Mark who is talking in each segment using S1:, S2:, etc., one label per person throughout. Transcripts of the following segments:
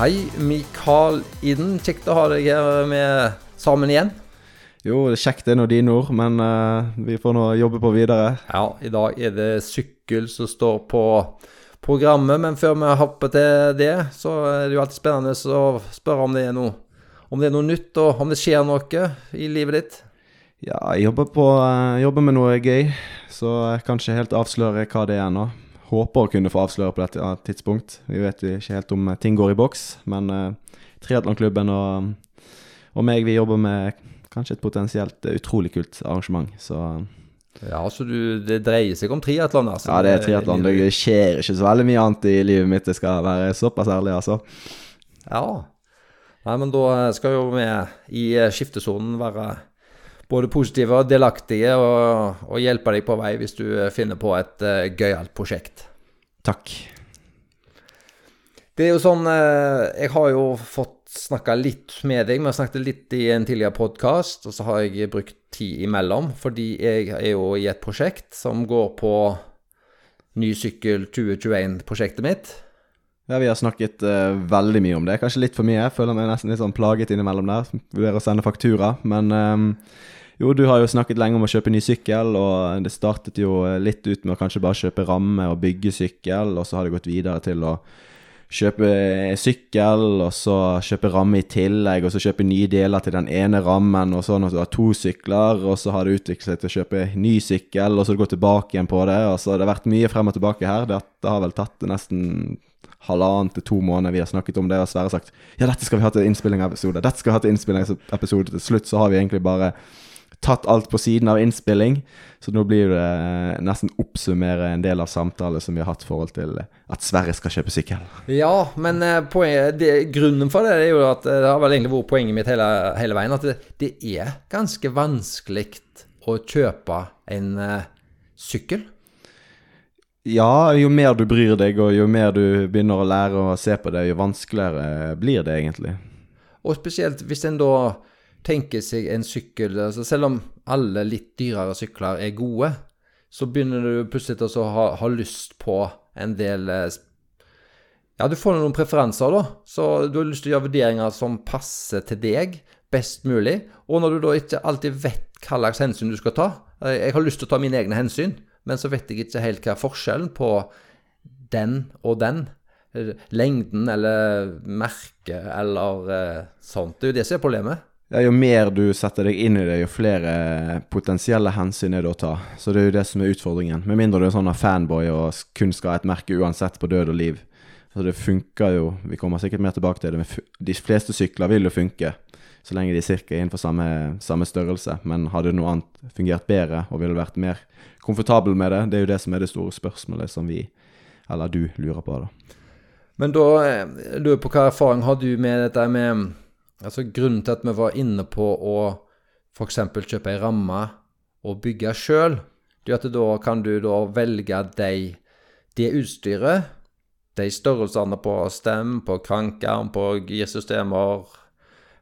S1: Hei, Mikael Iden. Kjekt å ha deg her med sammen igjen.
S2: Jo, det er kjekt det er nå dine ord, men uh, vi får nå jobbe på videre.
S1: Ja, i dag er det sykkel som står på programmet, men før vi hopper til det, så er det jo alltid spennende å spørre om det er noe, om det er noe nytt, og om det skjer noe i livet ditt.
S2: Ja, jeg jobber, på, uh, jobber med noe gøy, så jeg kan ikke helt avsløre hva det er ennå. Håper å kunne få avsløre på dette tidspunkt. Vi vet ikke helt om ting går i boks, men uh, triatlonklubben og, og meg, vi jobber med kanskje et potensielt utrolig kult arrangement. Så
S1: ja, så du, det dreier seg om triatlon? Altså.
S2: Ja, det er triatlon. Det skjer ikke så veldig mye annet i livet mitt, det skal være såpass ærlig, altså.
S1: Ja. Nei, men da skal jo vi i skiftesonen være både positive og delaktige og, og, hjelpe deg på vei hvis du finner på et uh, gøyalt prosjekt.
S2: Takk.
S1: Det er jo sånn uh, Jeg har jo fått snakka litt med deg. Vi har snakket litt i en tidligere podkast, og så har jeg brukt tid imellom. Fordi jeg er jo i et prosjekt som går på Ny sykkel 2021-prosjektet mitt.
S2: Ja, Vi har snakket uh, veldig mye om det. Kanskje litt for mye. Jeg føler meg nesten litt sånn plaget innimellom der. Vurderer å sende faktura. Men um, jo, du har jo snakket lenge om å kjøpe ny sykkel, og det startet jo litt ut med å kanskje bare kjøpe ramme og bygge sykkel, og så har det gått videre til å kjøpe sykkel, og så kjøpe ramme i tillegg, og så kjøpe nye deler til den ene rammen, og sånn at du har to sykler, og så har det utviklet seg til å kjøpe ny sykkel, og så gå tilbake igjen på det. og så Det har vært mye frem og tilbake her. Dette har vel tatt nesten halvannen til to måneder vi har snakket om det, og Sverre sagt ja, dette skal vi ha til innspillingsepisode, dette skal vi ha til innspillingsepisode. Til slutt så har vi egentlig bare tatt alt på siden av innspilling. Så nå blir det eh, nesten oppsummere en del av samtalen som vi har hatt i forhold til at Sverre skal kjøpe sykkel.
S1: Ja, men eh, poenget, det, grunnen for det er jo at eh, det har vel egentlig vært poenget mitt hele, hele veien, at det, det, er ganske vanskelig å kjøpe en uh, sykkel.
S2: Ja, jo mer du bryr deg, og jo mer du begynner å lære å se på det, jo vanskeligere blir det egentlig.
S1: Og spesielt hvis en da tenker seg en sykkel altså Selv om alle litt dyrere sykler er gode, så begynner du plutselig til å ha, ha, lyst på en del eh, Ja, du får noen preferanser, da. Så du har lyst til å gjøre vurderinger som passer til deg best mulig. Og når du da ikke alltid vet hva slags hensyn du skal ta eh, Jeg har lyst til å ta mine egne hensyn, men så vet jeg ikke helt hva er forskjellen på den og den. Lengden eller merket eller eh, sånt. Det er jo det som er problemet.
S2: Ja, jo mer du setter deg inn i det, jo flere potensielle hensyn er det å ta. Så det er jo det som er utfordringen. Med mindre du er sånn fanboy og kun skal ha et merke uansett på død og liv. Så det funker jo, vi kommer sikkert mer tilbake til det, men de fleste sykler vil jo funke. Så lenge de cirka er innenfor samme, samme, størrelse. Men hadde noe annet fungert bedre og ville vært mer komfortabel med det, det er jo det som er det store spørsmålet som vi, eller du, lurer på. da.
S1: Men da eh, lurer jeg på hva erfaring har du med dette med Altså Grunnen til at vi var inne på å f.eks. kjøpe ei ramme og bygge sjøl, det er at da kan du da velge de, det utstyret, de størrelsene på stem, på krankarm, på girsystemer,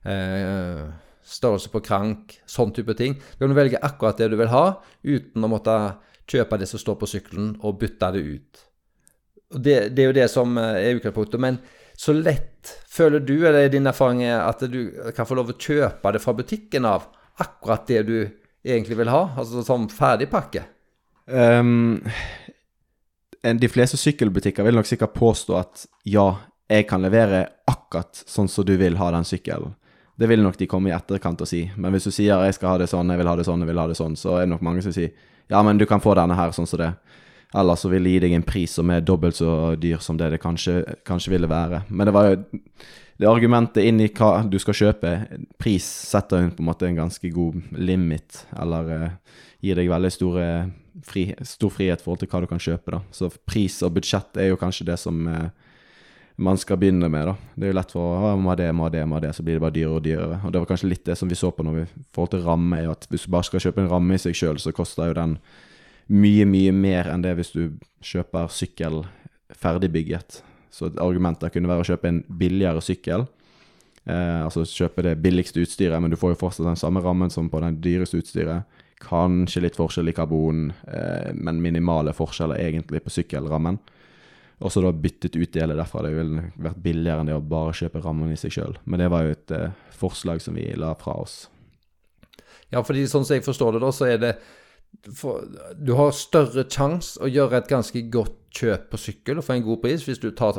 S1: eh, størrelse på krank, sånn type ting. Du kan velge akkurat det du vil ha, uten å måtte kjøpe det som står på sykkelen, og bytte det ut. Det, det er jo det som er utgangspunktet. Men så lett føler du, eller er din erfaring, at du kan få lov å kjøpe det fra butikken av akkurat det du egentlig vil ha? Altså som ferdigpakke? Um,
S2: de fleste sykkelbutikker vil nok sikkert påstå at ja, jeg kan levere akkurat sånn som du vil ha den sykkelen. Det vil nok de komme i etterkant og si. Men hvis du sier jeg skal ha det sånn, jeg vil ha det sånn, jeg vil ha det sånn, så er det nok mange som sier ja, men du kan få denne her sånn som det. Eller så vil de gi deg en pris som er dobbelt så dyr som det det kanskje, kanskje ville være. Men det var jo det argumentet inn i hva du skal kjøpe. Pris setter hun på en måte en ganske god limit, eller uh, gir deg veldig store, fri, stor frihet i forhold til hva du kan kjøpe. da. Så pris og budsjett er jo kanskje det som uh, man skal begynne med. da. Det er jo lett for å ha det, må ha det, ha det, så blir det bare dyrere og dyrere. Og det var kanskje litt det som vi så på når vi forhold til ramme, at hvis du bare skal kjøpe en ramme i seg sjøl, så koster jo den mye, mye mer enn det hvis du kjøper sykkel ferdigbygget. Så et argument der kunne være å kjøpe en billigere sykkel. Eh, altså kjøpe det billigste utstyret, men du får jo fortsatt den samme rammen som på den dyreste utstyret. Kanskje litt forskjell i karbon, eh, men minimale forskjeller egentlig på sykkelrammen. Og så da byttet ut deler derfra. Det ville vært billigere enn det å bare kjøpe rammen i seg sjøl. Men det var jo et eh, forslag som vi la fra oss.
S1: Ja, fordi sånn som jeg forstår det, da, så er det Du har større sjanse å gjøre et ganske godt kjøp på sykkel og få en god pris hvis du tar,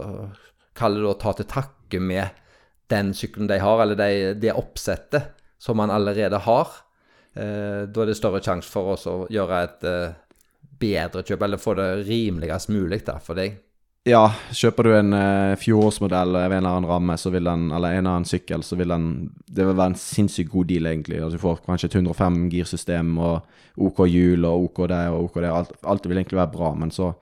S1: kaller det å ta til takke med den sykkelen de har, eller de, det oppsettet som man allerede har. Eh, da er det større sjanse for oss å gjøre et eh, bedre kjøp, eller få det rimeligst mulig da, for deg.
S2: Ja, kjøper du en uh, fjorårsmodell ved en eller annen ramme, så vil den, eller en eller annen sykkel, så vil den Det vil være en sinnssykt god deal, egentlig. Altså, du får kanskje et 105 girsystem og OK hjul og OK det og OK det. Alt, alt vil egentlig være bra, men så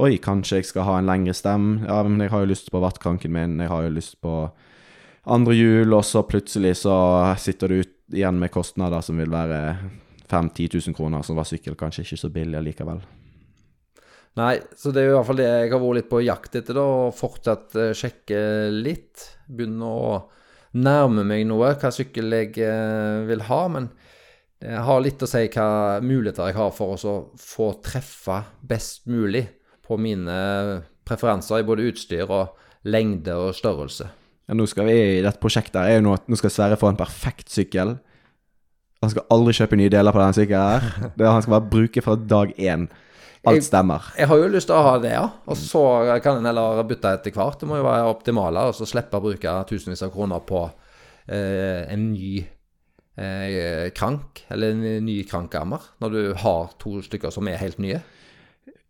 S2: Oi, kanskje jeg skal ha en lengre stem. Ja, men jeg har jo lyst på vattkranken min, jeg har jo lyst på andre hjul, og så plutselig så sitter du ut igjen med kostnader som vil være 5000-10 000 kroner, som var sykkel kanskje ikke så billig allikevel.
S1: Nei, så det er i hvert fall det jeg har vært litt på jakt etter, da, og fortsatt uh, sjekke litt. Begynne å nærme meg noe, hva sykkel jeg uh, vil ha. Men det har litt å si hva muligheter jeg har for å få treffe best mulig på mine preferanser i både utstyr og lengde og størrelse.
S2: Ja, nå skal vi i dette prosjektet er jo nå, nå skal Sverre få en perfekt sykkel. Han skal aldri kjøpe nye deler på denne sykkelen. her. Det han skal bare bruke fra dag én. Alt stemmer.
S1: Jeg, jeg, har jo lyst til å ha det, ja. Og så kan en heller bytte etter hvert. Det må jo være optimale, og så slippe å bruke tusenvis av kroner på eh, en ny eh, krank, eller en ny krankammer, når du har to stykker som er helt nye.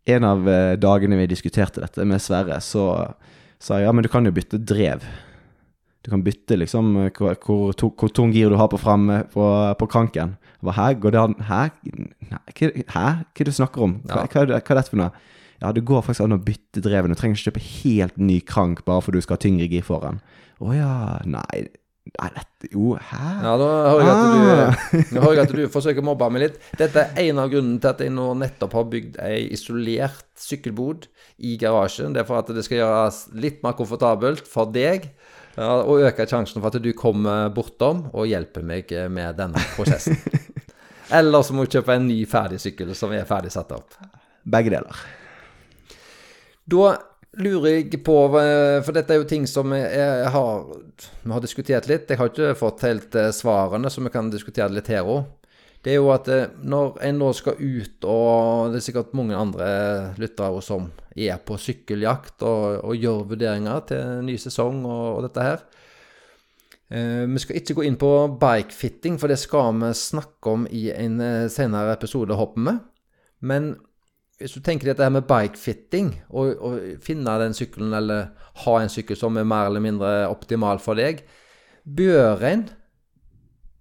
S2: En av eh, dagene vi diskuterte dette med Sverre, så sa jeg ja, men du kan jo bytte drev. Du kan bytte liksom eh, hvor, hvor, hvor tung gir du har på fremme på, på kranken. Hva, her går det an Hæ? Hæ? Hva er det du snakker om? Hva, hva, hva, er dette for noe? Ja, det går faktisk an å bytte dreven. Du trenger ikke kjøpe helt ny krank bare fordi du skal ha tyngre gir foran. Å ja, nei Nei, dette Jo, hæ?
S1: Ja, nå hører jeg at du, ah. jeg at du forsøker å mobbe meg litt. Dette er en av grunnene til at jeg nå nettopp har bygd ei isolert sykkelbod i garasjen. Det er for at det skal gjøres litt mer komfortabelt for deg og øke sjansen for at du kommer bortom og hjelper meg med denne prosessen. Eller så må du kjøpe en ny ferdig sykkel som er ferdig satt opp.
S2: Begge deler.
S1: Da lurer jeg på, for dette er jo ting som jeg har, vi har diskutert litt. Jeg har ikke fått helt eh, svarene, så vi kan diskutere litt her òg det er jo at eh, når en nå skal ut, og det er sikkert mange andre lyttere som er på sykkeljakt og, og gjør vurderinger til ny sesong og, og dette her eh, Vi skal ikke gå inn på bikefitting, for det skal vi snakke om i en eh, senere episode, håper vi. Men hvis du tenker dette her med bikefitting, og, og finne den sykkelen, eller ha en sykkel som er mer eller mindre optimal for deg, bør en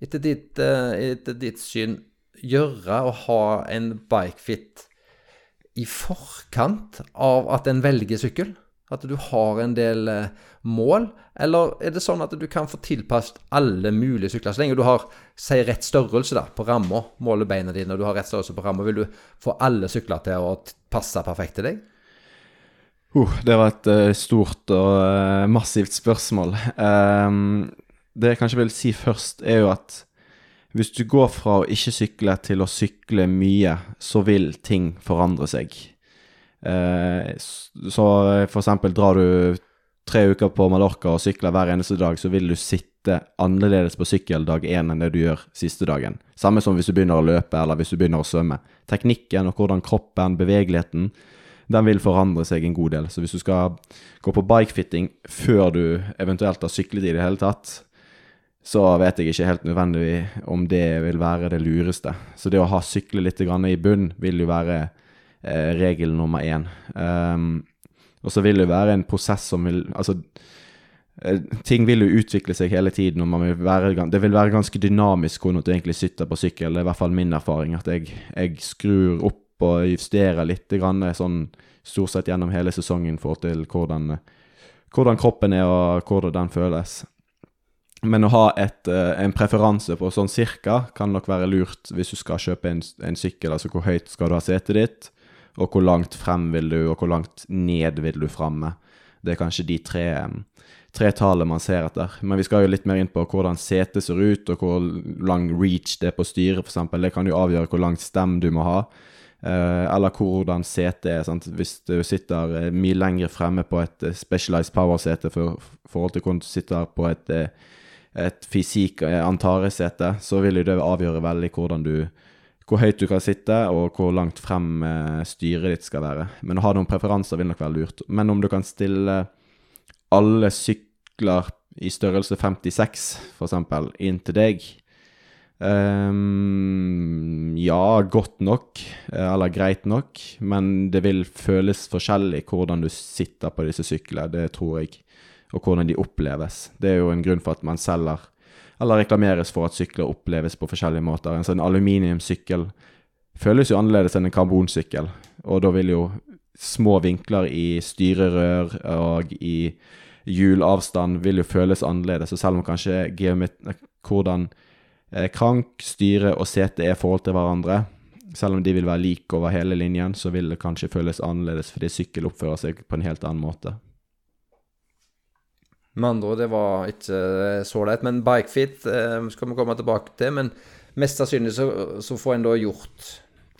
S1: etter ditt, eh, etter ditt syn gjøre å ha en bikefit i forkant av at en velger sykkel? At du har en del eh, mål? Eller er det sånn at du kan få tilpasset alle mulige sykler? Så lenge du har si, rett størrelse da, på ramma, måler beina dine, og du har rett størrelse på ramma, vil du få alle sykler til å passe perfekt til deg?
S2: Uh, det var et uh, stort og uh, massivt spørsmål. Um, det jeg kanskje vil si først, er jo at hvis du går fra å ikke sykle til å sykle mye, så vil ting forandre seg. Eh, så for eksempel drar du tre uker på Mallorca og sykler hver eneste dag, så vil du sitte annerledes på sykkel dag én enn det du gjør siste dagen. Samme som hvis du begynner å løpe eller hvis du begynner å svømme. Teknikken og hvordan kroppen, bevegeligheten, den vil forandre seg en god del. Så hvis du skal gå på bikefitting før du eventuelt har syklet i det hele tatt, så vet jeg ikke helt nødvendig om det vil være det lureste. Så det å ha sykle litt i bunn vil jo være eh, regel nummer én. Um, og så vil det være en prosess som vil Altså, eh, ting vil jo utvikle seg hele tiden, og vil være, det vil være ganske dynamisk hvordan du egentlig sitter på sykkel. Det er i hvert fall min erfaring, at jeg, jeg skrur opp og justerer litt grann, sånn stort sett gjennom hele sesongen i forhold til hvordan, hvordan kroppen er og hvordan den føles. Men å ha et, eh, en preferanse på sånn cirka kan nok være lurt hvis du skal kjøpe en, en sykkel. Altså hvor høyt skal du ha setet ditt, og hvor langt frem vil du, og hvor langt ned vil du framme. Det er kanskje de tre, tre tallene man ser etter. Men vi skal jo litt mer inn på hvordan setet ser ut, og hvor lang reach det er på styret, f.eks. Det kan jo avgjøre hvor langt stem du må ha. Eh, eller hvordan setet er. Sant? Hvis du sitter eh, mye lenger fremme på et eh, specialized power-sete for forhold til hvordan du sitter på et, eh, et fysikk antaresete, Antares-sete, så vil jo det avgjøre veldig hvordan du hvor høyt du kan sitte, og hvor langt frem eh, styret ditt skal være. Men å ha noen preferanser vil nok være lurt. Men om du kan stille alle sykler i størrelse 56, for eksempel, inn til deg um, Ja, godt nok, eh, eller greit nok, men det vil føles forskjellig hvordan du sitter på disse syklene, det tror jeg, og hvordan de oppleves. Det er jo en grunn for at man selger eller reklameres for at sykler oppleves på forskjellige måter. En sånn aluminiumssykkel føles jo annerledes enn en karbonsykkel, og da vil jo små vinkler i styrerør og i hjulavstand vil jo føles annerledes, og selv om kanskje hvordan eh, krank, styre og sete er i forhold til hverandre, selv om de vil være like over hele linjen, så vil det kanskje føles annerledes fordi sykkel oppfører seg på en helt annen måte.
S1: Med andre det var ikke så lett. Men bikefit eh, skal vi komme tilbake til. Men mest sannsynlig så, så får en da gjort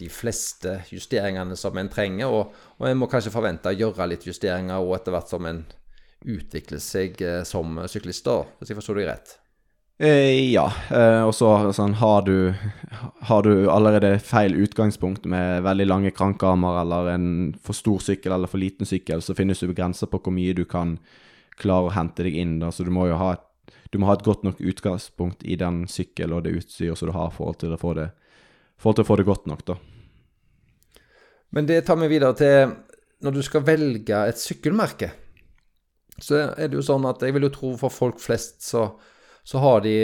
S1: de fleste justeringene som en trenger. Og, og en må kanskje forvente å gjøre litt justeringer og etter hvert som en utvikler seg eh, som syklist, da, hvis jeg forstår deg rett.
S2: Eh, ja, eh, og så sånn, har du, har du allerede feil utgangspunkt med veldig lange krankarmer eller en for stor sykkel eller for liten sykkel, så finnes det grenser på hvor mye du kan klare å hente deg inn. Da. Så du må jo ha du må ha et godt nok utgangspunkt i den sykkel og det utstyret som du har, forhold til å få det, forhold til å få det godt nok, da.
S1: Men det tar meg videre til når du skal velge et sykkelmerke. Så er det jo sånn at jeg vil jo tro for folk flest så, så har de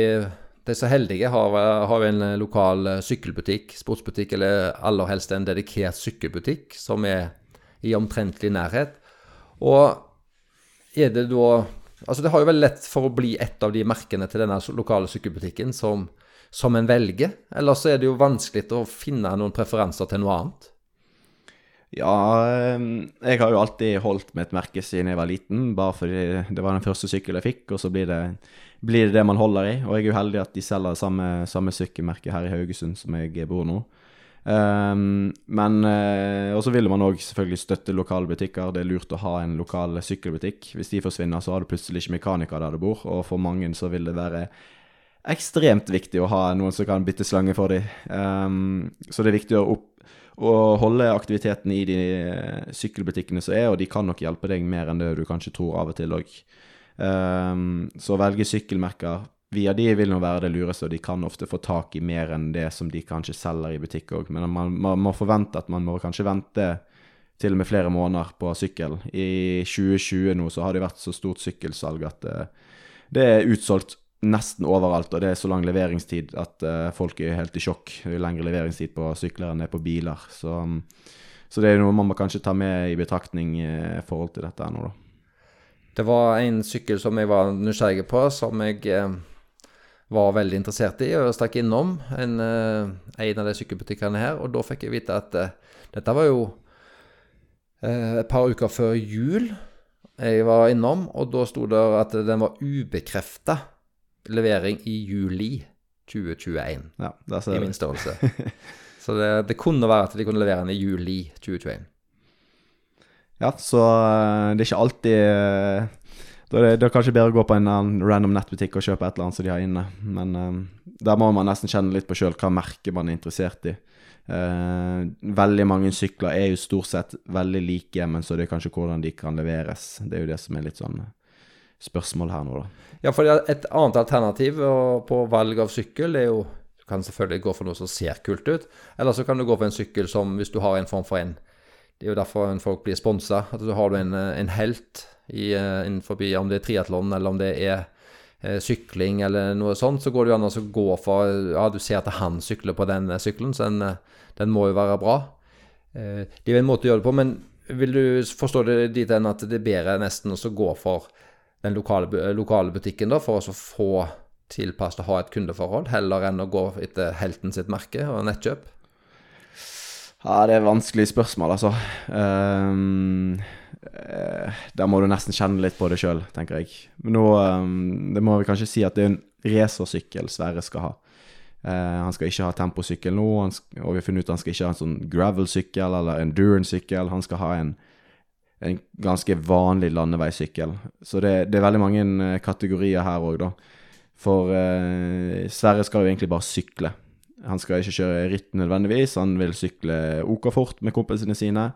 S1: de så heldige har, har en lokal sykkelbutikk, sportsbutikk, eller aller helst en dedikert sykkelbutikk som er i omtrentlig nærhet. Og er det da Altså, det har jo veldig lett for å bli et av de merkene til denne lokale sykkelbutikken som, som en velger. Eller så er det jo vanskelig å finne noen preferanser til noe annet.
S2: Ja, ehm, jeg har jo alltid holdt med et merke siden jeg var liten, bare fordi det var den første sykkelen jeg fikk, og så blir det, blir det det man holder i. Og jeg er jo heldig at de selger samme, samme sykkelmerke her i Haugesund som jeg bor nå. Um, men uh, Og så vil man òg selvfølgelig støtte lokale butikker. Det er lurt å ha en lokal sykkelbutikk. Hvis de forsvinner, så har du plutselig ikke mekaniker der du bor, og for mange så vil det være ekstremt viktig å ha noen som kan bytte slange for dem. Um, så det er viktig å, opp, å holde aktiviteten i de uh, sykkelbutikkene som er, og de kan nok hjelpe deg mer enn det du kanskje tror av og til òg. Um, så velge sykkelmerker via de vil nå være det lureste, og de kan ofte få tak i mer enn det som de kanskje selger i butikk òg. Men man, man, må forvente at man må kanskje vente til og med flere måneder på sykkel. I 2020 nå så har det vært så stort sykkelsalg at uh, det er utsolgt nesten overalt, og det er så lang leveringstid at uh, folk er helt i sjokk. Det er lengre leveringstid på sykler enn det er på biler. Så, um, så, det er noe man må kanskje ta med i betraktning i uh, forhold til dette nå, da.
S1: Det var en sykkel som jeg var nysgjerrig på, som jeg var veldig interessert i, og stakk innom en, eh, en av de sykkelbutikkene her. Og da fikk jeg vite at uh, dette var jo uh, et par uker før jul jeg var innom, og da sto det at den var ubekrefta levering i juli 2021.
S2: Ja, der ser
S1: I min størrelse. Så det, det, kunne være at de kunne levere den i juli 2021.
S2: Ja, så det er ikke alltid da er det, er kanskje bedre å gå på en random nettbutikk og kjøpe et eller annet som de har inne. Men um, der må man nesten kjenne litt på sjøl hva merke man er interessert i. Uh, veldig mange sykler er jo stort sett veldig like, men så er det kanskje hvordan de kan leveres. Det er jo det som er litt sånn eh, spørsmål her nå, da.
S1: Ja, for et annet alternativ på valg av sykkel er jo Du kan selvfølgelig gå for noe som ser kult ut, eller så kan du gå for en sykkel som hvis du har en form for en Det er jo derfor folk blir sponsa. At du har en, en helt i, eh, innenfor, om det er triatlon eller om det er eh, sykling eller noe sånt, så går det jo an å gå for Ja, du ser at han sykler på den eh, sykkelen, så den, den må jo være bra. Det er jo en måte å gjøre det på, men vil du forstå det dit hen at det er bedre nesten å gå for den lokale, lokale butikken da, for å få tilpasset å ha et kundeforhold, heller enn å gå etter helten sitt merke og nettkjøp?
S2: Ja, det er vanskelige spørsmål, altså. Um, der må du nesten kjenne litt på det sjøl, tenker jeg. Men nå um, Det må vi kanskje si at det er en racersykkel Sverre skal ha. Uh, han skal ikke ha temposykkel nå, han sk- og vi har funnet ut at han skal ikke ha en sånn gravel-sykkel eller endurance-sykkel. Han skal ha en, en ganske vanlig landeveissykkel. Så det, det er veldig mange eh, kategorier her òg, da. For uh, Sverre skal jo egentlig bare sykle. Han skal ikke kjøre ritt nødvendigvis, han vil sykle OK fort med kompisene sine.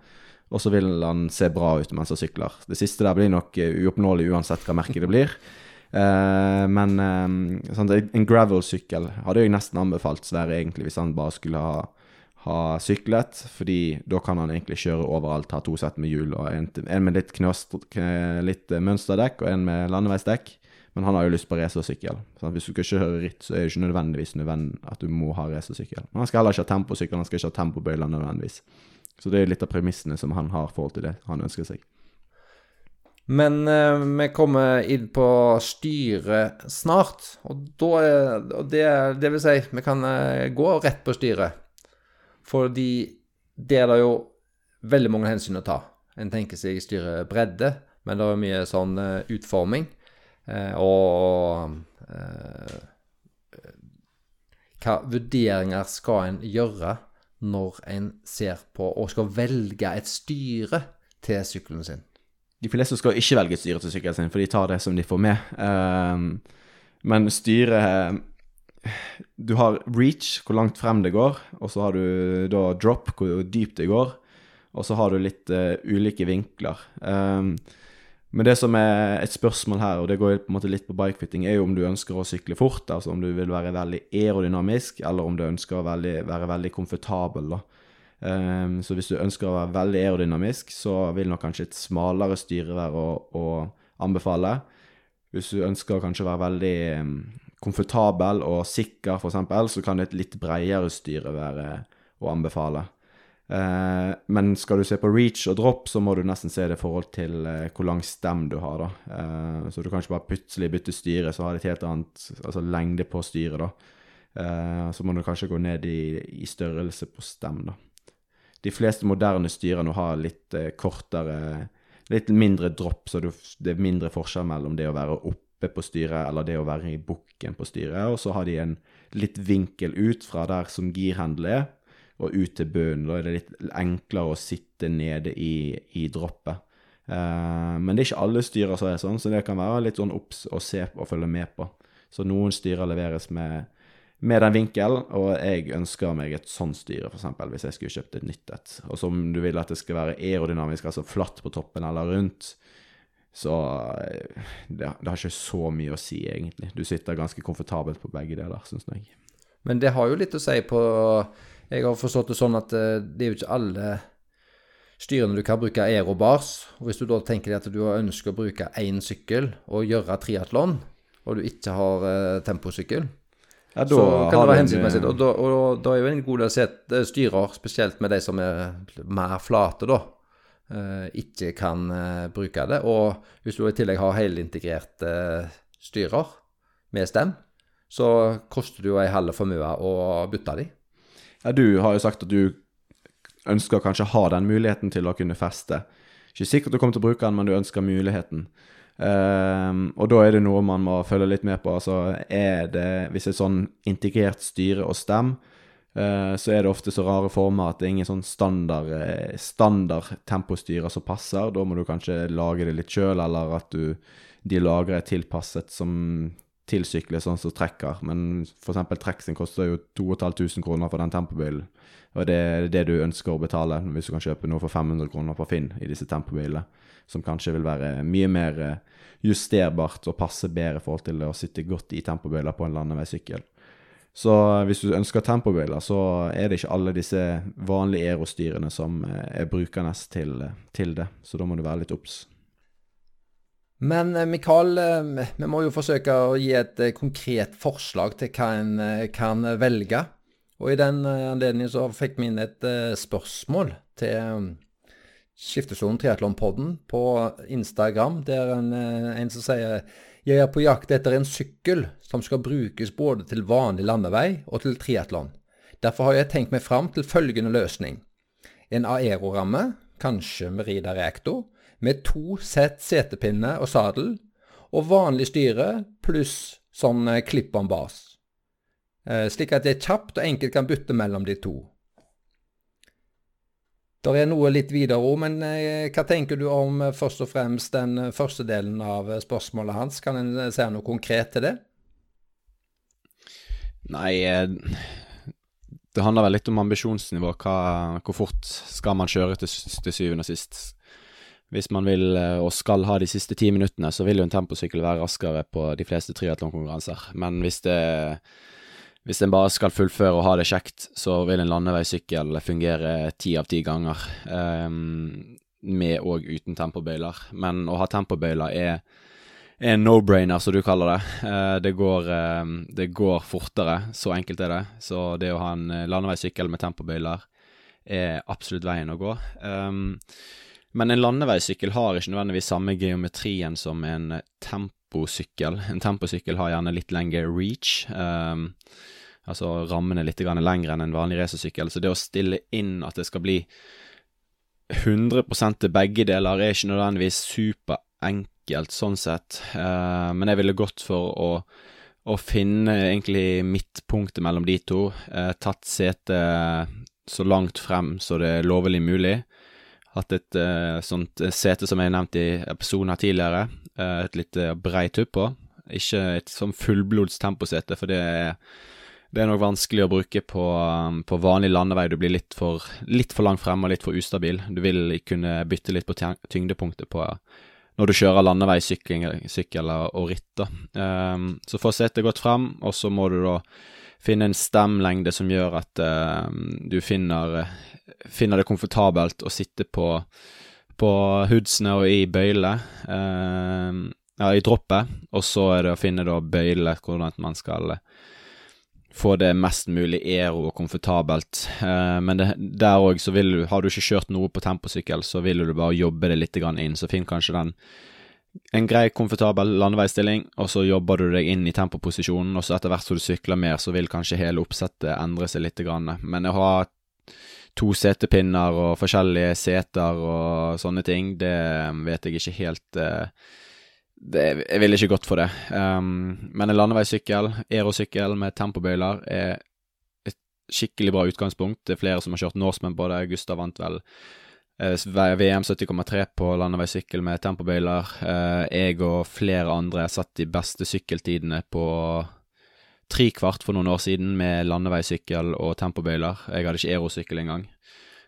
S2: Og så vil han se bra ut mens han sykler. Det siste der blir nok eh, uoppnåelig uansett hva merket det blir. Uh, men uh, sånn, en gravel-sykkel hadde jeg nesten anbefalt Sverre egentlig hvis han bare skulle ha, ha syklet. Fordi da kan han egentlig kjøre overalt, ha to sett med hjul og en, en med litt, knøst, litt mønsterdekk og en med landeveisdekk. Men han har jo lyst på racersykkel. Hvis du skal kjøre ritt, så er det ikke nødvendigvis nødvendig at du må ha racersykkel. Men han skal heller ikke ha temposykkel, han skal ikke ha tempobøyler nødvendigvis. Så det er litt av premissene som han har i forhold til det han ønsker seg.
S1: Men eh, vi kommer inn på styret snart, og da er det, det vil si, vi kan eh, gå rett på styret. Fordi det er det jo veldig mange hensyn å ta. En tenker seg styrebredde, men det er mye sånn eh, utforming. Eh, og eh, hva vurderinger skal en gjøre når en ser på og skal velge et styre til sykkelen sin?
S2: De fleste skal ikke velge et styre til sykkelen sin, for de tar det som de får med. Ehm, men styret Du har reach, hvor langt frem det går, og så har du da drop, hvor dypt det går, og så har du litt eh, ulike vinkler. Ehm, men det som er et spørsmål her, og det går på en måte litt på bikefitting, er jo om du ønsker å sykle fort, altså om du vil være veldig aerodynamisk, eller om du ønsker å veldig, være veldig komfortabel. da. Um, så hvis du ønsker å være veldig aerodynamisk, så vil nok kanskje et smalere styre være å, å anbefale. Hvis du ønsker kanskje å være veldig em, komfortabel og sikker, f.eks., så kan et litt bredere styre være å anbefale. Eh, men skal du se på reach og drop, så må du nesten se det i forhold til eh, hvor lang stem du har. da. Eh, så du kan ikke bare plutselig bytte styre, så har det et helt annet altså lengde på styret. da. Eh, så må du kanskje gå ned i, i størrelse på stem. da. De fleste moderne styrer nå har litt eh, kortere Litt mindre dropp, så du, det er mindre forskjell mellom det å være oppe på styret eller det å være i bukken på styret. Og så har de en litt vinkel ut fra der som girhandelen er, og ut til bunnen. Da er det litt enklere å sitte nede i, i droppet. Eh, men det er ikke alle styrer som er sånn, så det kan være litt sånn obs å se og følge med på. Så noen styrer leveres med, med den vinkelen, og jeg ønsker meg et sånt styre, f.eks. hvis jeg skulle kjøpt et nytt et. Og som du vil at det skal være aerodynamisk, altså flatt på toppen eller rundt, så eh, det, det har ikke så mye å si, egentlig. Du sitter ganske komfortabelt på begge deler, syns jeg.
S1: Men det har jo litt å si på Jeg har forstått det sånn at eh, det er jo ikke alle styrene du kan bruke aerobars. Og hvis du da tenker deg at du ønsker å bruke én sykkel og gjøre triatlon, og du ikke har eh, temposykkel,
S2: Ja,
S1: så kan det være
S2: en,
S1: hensiktsmessig.
S2: eh,
S1: Og og da er jo en god del set, eh, styrer, spesielt med de som er mer flate, da, ikke kan bruke det. Og hvis du i tillegg har helintegrerte styrer med stem, så koster det jo ei halve formue å bytte de.
S2: Ja, du har jo sagt at du ønsker kanskje å ha den muligheten til å kunne feste. Ikke sikkert du kommer til å bruke den, men du ønsker muligheten. Um, og da er det noe man må følge litt med på. Altså, er det, hvis det er sånn integrert styre og stem, uh, så er det ofte så rare former at det er ingen sånn standard, eh, standard tempostyrer som passer. Da må du kanskje lage det litt sjøl, eller at du, de lagre er tilpasset som til sykler, sånn som trekker. Men eksempel trekk sin koster jo 2500 kroner for den tempobilen. Og det er det du ønsker å betale hvis du kan kjøpe noe for 500 kroner på Finn i disse tempobilene. Som kanskje vil være mye mer eh, justerbart og passe bedre i forhold til å sitte godt i tempobiler på en landeveissykkel. Så hvis du ønsker tempobiler, så er det ikke alle disse vanlige aerostyrene som eh, er brukernes til, til det. Så da må du være litt obs.
S1: Men eh, Mikael, eh, vi må jo forsøke å gi et eh, konkret forslag til hva en kan velge. Og i den anledning så fikk vi inn et spørsmål til Skiftesonen Triatlonpodden på Instagram, der en, en som sier jeg er på jakt etter en sykkel som skal brukes både til vanlig landevei og til triatlon. Derfor har jeg tenkt meg fram til følgende løsning. En aeroramme, kanskje med Rida Reactor, med to sett setepinne og sadel, og vanlig styre pluss sånn eh, clip-on bas. eh, slik at det kjapt og enkelt kan bytte mellom de to. Det er noe litt videre òg, men eh, hva tenker du om først og fremst den første delen av spørsmålet hans? Kan en si noe konkret til det?
S2: Nei, det handler vel litt om ambisjonsnivå. Hva, hvor fort skal man kjøre til, til syvende og sist? Hvis man vil og skal ha de siste ti minuttene, så vil jo en temposykkel være raskere på de fleste triatlonkonkurranser. Men hvis det hvis en bare skal fullføre og ha det kjekt, så vil en landeveissykkel fungere ti av ti ganger, um, med og uten tempobøyler. Men å ha tempobøyler er, er en no-brainer, som du kaller det. Uh, det, går, uh, det, går, fortere, så enkelt er det. Så det å ha en eh, landeveissykkel med tempobøyler er absolutt veien å gå. Um, men en landeveissykkel har ikke nødvendigvis samme geometrien som en temposykkel. En temposykkel har gjerne litt lengre reach. Um, altså rammene litt lengre enn en vanlig racersykkel. Så det å stille inn at det skal bli 100 til begge deler, er ikke nødvendigvis superenkelt sånn sett. Uh, men jeg ville gått for å, å finne egentlig midtpunktet mellom de to. Uh, tatt setet så langt frem så det er lovlig mulig. Hatt et uh, sånt sete som jeg nevnte i episoden tidligere. et litt breit tupp på. Ikke et sånn fullblods temposete, for det er det er nok vanskelig å bruke på, um, på vanlig landevei. Du blir litt for, litt for langt fremme og litt for ustabil. Du vil kunne bytte litt på tyngdepunktet på når du kjører landeveissykkel og ritt. Um, så få setet godt frem, og så må du da finne en stemlengde som gjør at uh, du finner, finner, det komfortabelt å sitte på, på hoodsene og i bøyle. uh, ja, i droppet, og så er det å finne da bøyle, hvordan man skal få det mest mulig aero og komfortabelt. Uh, men det, der òg, så vil du Har du ikke kjørt noe på temposykkel, så vil du bare jobbe det litt inn. Så finn kanskje den en grei, komfortabel landeveisstilling, og så jobber du deg inn i tempoposisjonen, og så etter hvert som du sykler mer, så vil kanskje hele oppsettet endre seg litt. Men å ha to setepinner og forskjellige seter og sånne ting, det vet jeg ikke helt eh, det, jeg ville ikke gått for det. Um, men en landeveissykkel, aerosykkel med tempobøyler, er et skikkelig bra utgangspunkt. Det er flere som har kjørt Norseman på det. Gustav vant vel VM 70,3 på landeveissykkel med tempobøyler. Eh, jeg og flere andre satt de beste sykkeltidene på trikvart for noen år siden med landeveissykkel og tempobøyler. Jeg hadde ikke aerosykkel engang.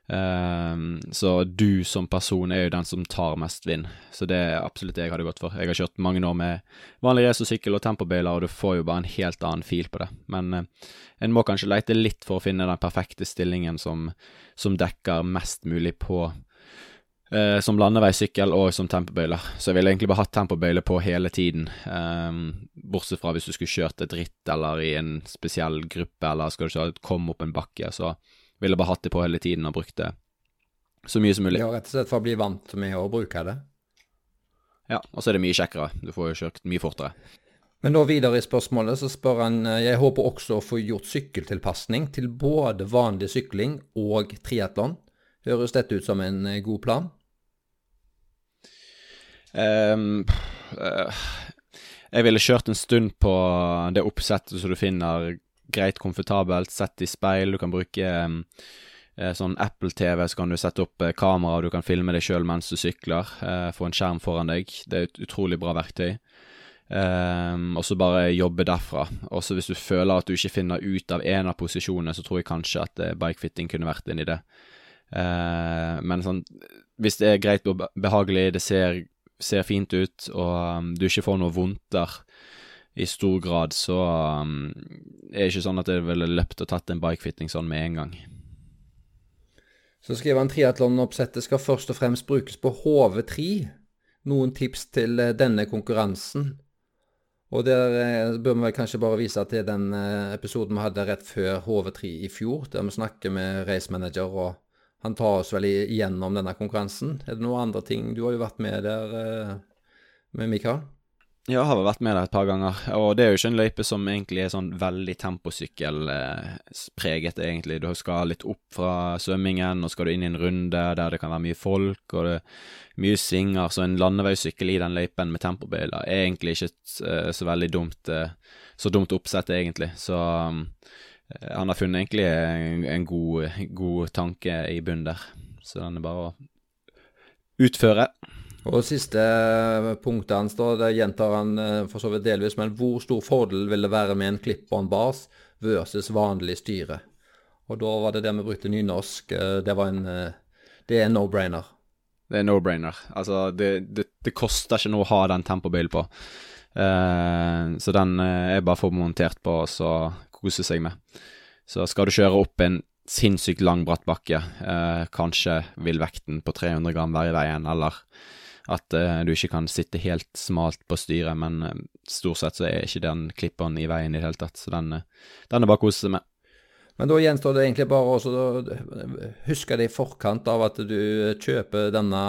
S2: Um, så du som person er jo den som tar mest vind, så det er absolutt det jeg hadde gått for. Jeg har kjørt mange år med vanlig racersykkel og tempobøyler, og du får jo bare en helt annen fil på det. Men uh, en må kanskje leite litt for å finne den perfekte stillingen som, som dekker mest mulig på uh, som landeveissykkel og som tempobøyler. Så jeg ville egentlig bare hatt tempobøyle på hele tiden, um, bortsett fra hvis du skulle kjørt et ritt eller i en spesiell gruppe, eller skal du komme opp en bakke, så ville bare hatt det på hele tiden og brukt det så mye som mulig.
S1: Ja, rett og slett for å bli vant med å bruke det.
S2: Ja, og så er det mye kjekkere. Du får jo kjørt mye fortere.
S1: Men da videre i spørsmålet så spør han jeg håper også å få gjort sykkeltilpasning til både vanlig sykling og triatlon. Høres dette ut som en eh, god plan?
S2: Um, uh, jeg ville kjørt en stund på det oppsettet som du finner greit komfortabelt, sett i speil. Du kan bruke eh, sånn Apple-TV, så kan du sette opp eh, kamera, og du kan filme deg sjøl mens du sykler. Eh, få en skjerm foran deg. Det er et utrolig bra verktøy. Um, og så bare jobbe derfra. Også hvis du føler at du ikke finner ut av en av posisjonene, så tror jeg kanskje at uh, bikefitting kunne vært inni det. Uh, men sånn, hvis det er greit og behagelig, det ser, ser fint ut, og um, du ikke får noe vondter i stor grad, så um, er det ikke sånn at jeg ville løpt og tatt en bikefitting sånn med en gang.
S1: Så skriver han triatlonoppsettet skal først og fremst brukes på HV3. Noen tips til eh, denne konkurransen? Og der eh, bør vi vel kanskje bare vise til den eh, episoden vi hadde rett før HV3 i fjor, der vi snakker med race manager, og han tar oss vel igjennom denne konkurransen. Er det noen andre ting? Du har jo vært med der med Mikael?
S3: Ja, jeg har vel vært med der et par ganger. Og det er jo ikke en løype som egentlig er sånn veldig temposykkelpreget, egentlig. Du skal litt opp fra svømmingen, og skal du inn i en runde der det kan være mye folk, og det er mye svinger. Så en landeveissykkel i den løypen med tempobøyler er egentlig ikke eh, så veldig dumt, eh, så dumt oppsett, egentlig. Så eh, han har funnet egentlig en, en god, god tanke i bunnen der. Så den er bare å utføre.
S1: Og siste punktet hans, da, det gjentar han eh, for så vidt delvis, men hvor stor fordel vil det være med en clip-on bars versus vanlig styre? Og da var det det vi brukte nynorsk. eh, Det var en eh, Det er en no-brainer.
S3: Det er no-brainer. Altså, det, det, det, koster ikke noe å ha den tempobilen på. Uh, så den er bare for montert på og så kose seg med. Så skal du kjøre opp en sinnssykt lang bratt bakke, uh, kanskje vil vekten på 300 gram være i veien, eller at du ikke kan sitte helt smalt på styret, men stort sett så er ikke den klipperen i veien i det hele tatt, så den, den er bare å kose seg med.
S1: Men da gjenstår det egentlig bare å huske det i forkant av at du kjøper denne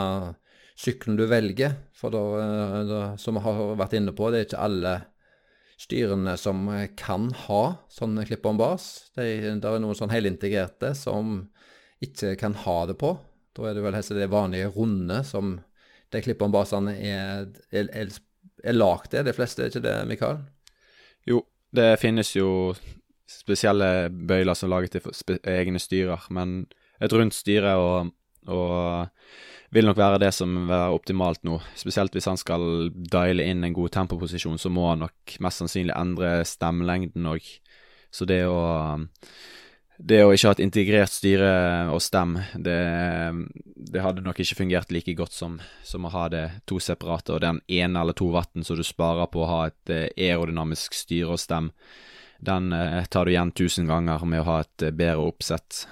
S1: sykkelen du velger. For da, som vi har vært inne på, det er ikke alle styrene som kan ha sånne clip-on bars. Det, det er noen sånn helintegrerte som ikke kan ha det på. Da er det vel helst det vanlige runde som de clip-on er, er, er, er lagd til. De fleste, er ikke det, Mikael?
S3: Jo, det finnes jo spesielle bøyler som er laget til egne styrer, men et rundt styre og, og vil nok være det som vil være optimalt nå. Spesielt hvis han skal diale inn en god tempoposisjon, så må han nok mest sannsynlig endre stemmelengden òg. Så det å det å ikke ha et integrert styre og stem, det, det, hadde nok ikke fungert like godt som, som, å ha det to separate, og den ene eller to vatten som du sparer på å ha et eh, aerodynamisk styre og stem, den eh, tar du igjen tusen ganger med å ha et eh, bedre oppsett.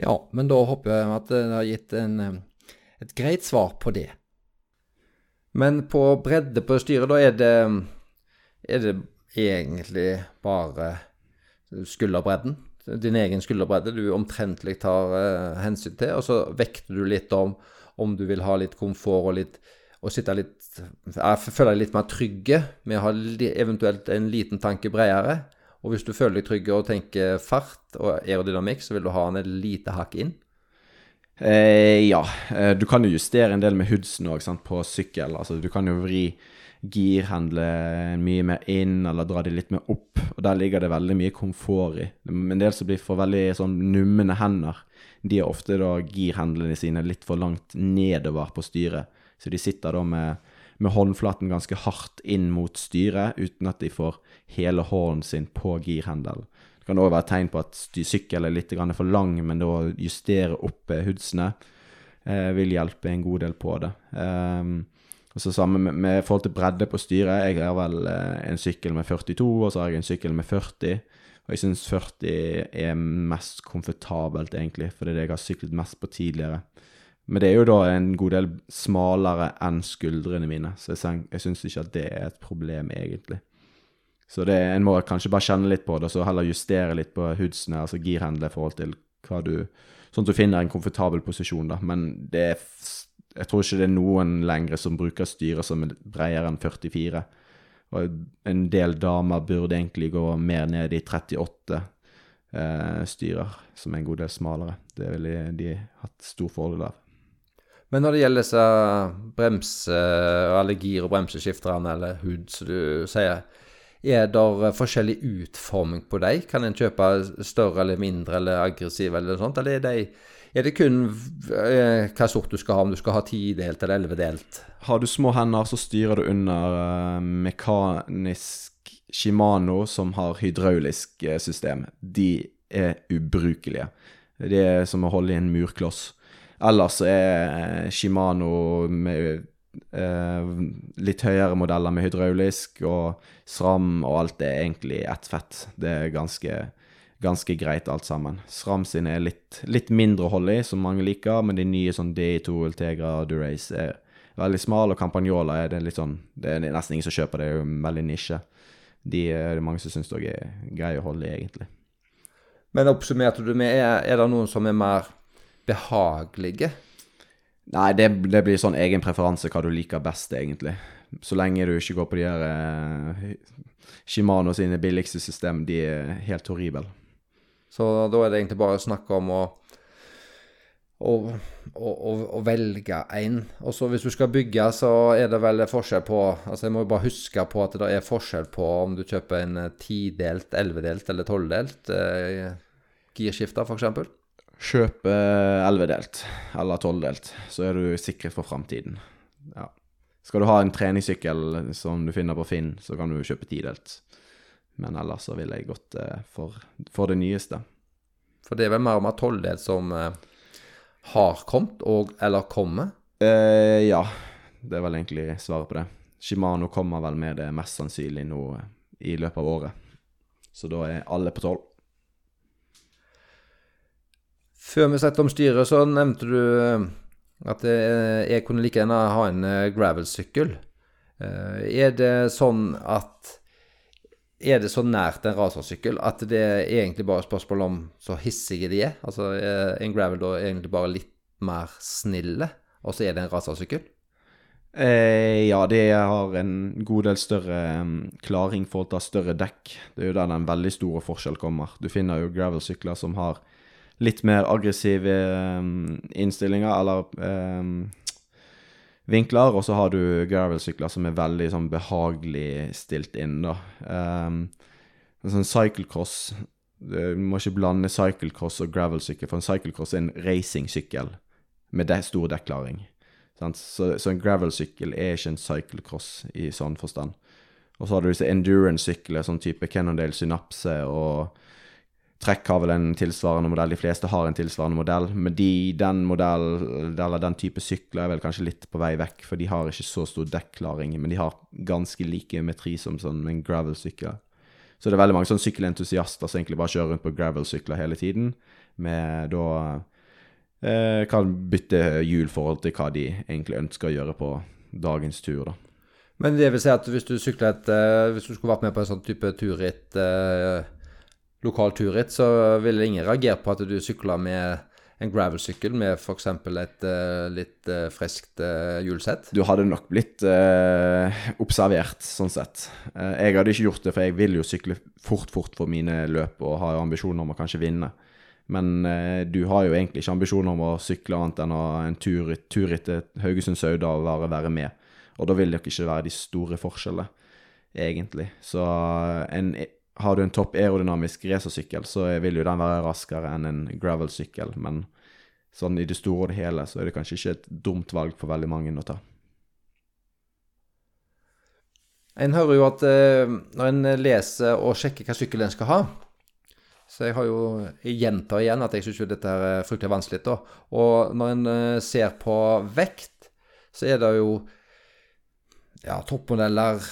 S1: Ja, men da håper jeg at det har gitt en, et greit svar på det. Men på bredde på styret, da er det, er det egentlig bare skulderbredden. Din egen skulderbredde du omtrentlig tar eh, hensyn til. Og så vekter du litt om om du vil ha litt komfort og litt og sitte litt Jeg føler deg litt mer trygge med å ha eventuelt en liten tanke bredere. Og hvis du føler deg trygge og tenker fart og aerodynamikk, så vil du ha den et lite hakk inn?
S2: Eh, ja. Du kan jo justere en del med hoodsen òg, på sykkel. Altså, du kan jo vri girhandle mye mer inn, eller dra de litt mer opp. Og der ligger det veldig mye komfort i. En del som blir for veldig sånn numne hender, de har ofte da girhandlene sine litt for langt nedover på styret. Så de sitter da med, med håndflaten ganske hardt inn mot styret, uten at de får hele hånden sin på girhandelen. Det kan òg være tegn på at sykkel er litt for lang, men da justere opp hoodsene eh, vil hjelpe en god del på det. Um, så samme med, med, forhold til bredde på styret. Jeg har vel eh, en sykkel med 42, og så har jeg en sykkel med 40. Og jeg syns 40 er mest komfortabelt, egentlig, for det er det jeg har syklet mest på tidligere. Men det er jo da en god del smalere enn skuldrene mine, så jeg, jeg syns ikke at det er et problem, egentlig. Så det, en må kanskje bare kjenne litt på det, og så heller justere litt på hoodsene, altså girhandle i forhold til hva du Sånn at du finner en komfortabel posisjon, da. Men det er jeg tror ikke det er noen lenger som bruker styret som er bredere enn 44. Og en del damer burde egentlig gå mer ned i 38 eh, styrer, som er en god del smalere. Det ville de hatt stor fordel av.
S1: Men når det gjelder disse bremse, eller gir- og bremseskifterne, eller HUD, som du sier, er det forskjellig utforming på dem? Kan en kjøpe større eller mindre eller aggressive eller noe sånt, eller er de er det kun eh, hva sort du skal ha, om du skal ha tidelt eller ellevedelt?
S2: Har du små hender, så styrer du under uh, mekanisk Shimano som har hydraulisk system. De er ubrukelige. Det er som å holde i en murkloss. Ellers er Shimano med litt høyere modeller med hydraulisk, og SRAM og alt er egentlig ett fett. Det er ganske ganske greit alt sammen. SRAM sine er litt, litt mindre å holde i, som mange liker, men de nye sånn D2, Ultegra og Durace er veldig smale, og Campagnola er det litt sånn Det er nesten ingen som kjøper, det er jo veldig nisje. De er det mange som syns òg er greie å holde i, egentlig.
S1: Men oppsummerte du med, er, er det noen som er mer behagelige?
S2: Nei, det, det, blir sånn egen preferanse hva du liker best, egentlig. Så lenge du ikke går på de her eh, Shimano sine billigste system, de er helt horrible.
S1: Så da er det egentlig bare snakk om å, å, å, å, velge én. Og så hvis du skal bygge, så er det vel forskjell på Altså jeg må jo bare huske på at det er forskjell på om du kjøper en tidelt, ellevedelt eller tolvdelt eh, girskifter, f.eks.
S2: Kjøp ellevedelt 11-delt eller 12-delt, så er du sikret for framtiden. Ja. Skal du ha en treningssykkel som du finner på Finn, så kan du kjøpe 10-delt. Men ellers så ville jeg gått eh, for, for det nyeste.
S1: For det er vel mer om at tolvdelt som eh, har kommet, og eller kommer.
S2: Eh, ja, det er vel egentlig svaret på det. Shimano kommer vel med det mest sannsynlig nå eh, i løpet av året. Så da er alle på tolv.
S1: Før vi setter om styret, så nevnte du eh, at eh, jeg kunne like gjerne ha en eh, gravelsykkel. Er det sånn at Er det så nært en racersykkel at det er egentlig bare et spørsmål om så hissige de er? Altså er en gravel da egentlig bare litt mer snille, og så er det en racersykkel?
S2: Eh, ja, de har en god del større em, klaring i forhold til større dekk. Det er jo der den veldig store forskjell kommer. Du finner jo gravelsykler som har litt mer aggressive innstillinger, eller um, vinkler, og så har du gravelsykler som er veldig sånn behagelig stilt inn, da. Um, sånn cyclecross Du må ikke blande cyclecross og gravelsykkel, for en cyclecross er en racingsykkel med de stor dekklaring. Sant? Så, så en gravelsykkel er ikke en cyclecross i sånn forstand. Og så har du disse endurance-sykler, sånn type Cannondale Synapse og Trekk har vel en tilsvarende modell. De fleste har en tilsvarende modell, men de, den modellen, eller den type sykler er vel kanskje litt på vei vekk, for de har ikke så stor dekklaring, men de har ganske like geometri som sånn en gravelsykkel. Så det er veldig mange sånn sykkelentusiaster som egentlig bare kjører rundt på gravel-sykler hele tiden, med da eh, kan bytte hjul forhold til hva de egentlig ønsker å gjøre på dagens tur, da.
S1: Men det vil si at hvis du sykler et eh, Hvis du skulle vært med på en sånn type turritt, eh, lokal turritt, så ville ingen reagert på at du sykla med en gravelsykkel med f.eks. et uh, litt uh, friskt hjulsett?
S2: Du hadde nok blitt observert, sånn sett. Jeg hadde ikke gjort det, for jeg vil jo sykle fort, fort for mine løp og har jo ambisjoner om å kanskje vinne. Men du har jo egentlig ikke ambisjoner om å sykle annet enn å en tur, tur etter Haugesund-Sauda og være, være med. Og da vil det ikke være de store forskjellene, egentlig. Så en, har du en topp aerodynamisk racersykkel, så vil jo den være raskere enn en gravelsykkel. Men sånn i det store og det hele så er det kanskje ikke et dumt valg for veldig mange å ta.
S1: En hører jo at eh, når en leser og sjekker hva sykkel en skal ha Så jeg har jo Jeg gjentar igjen at jeg syns dette er fryktelig vanskelig. da. Og når en eh, ser på vekt, så er det jo Ja, toppmodeller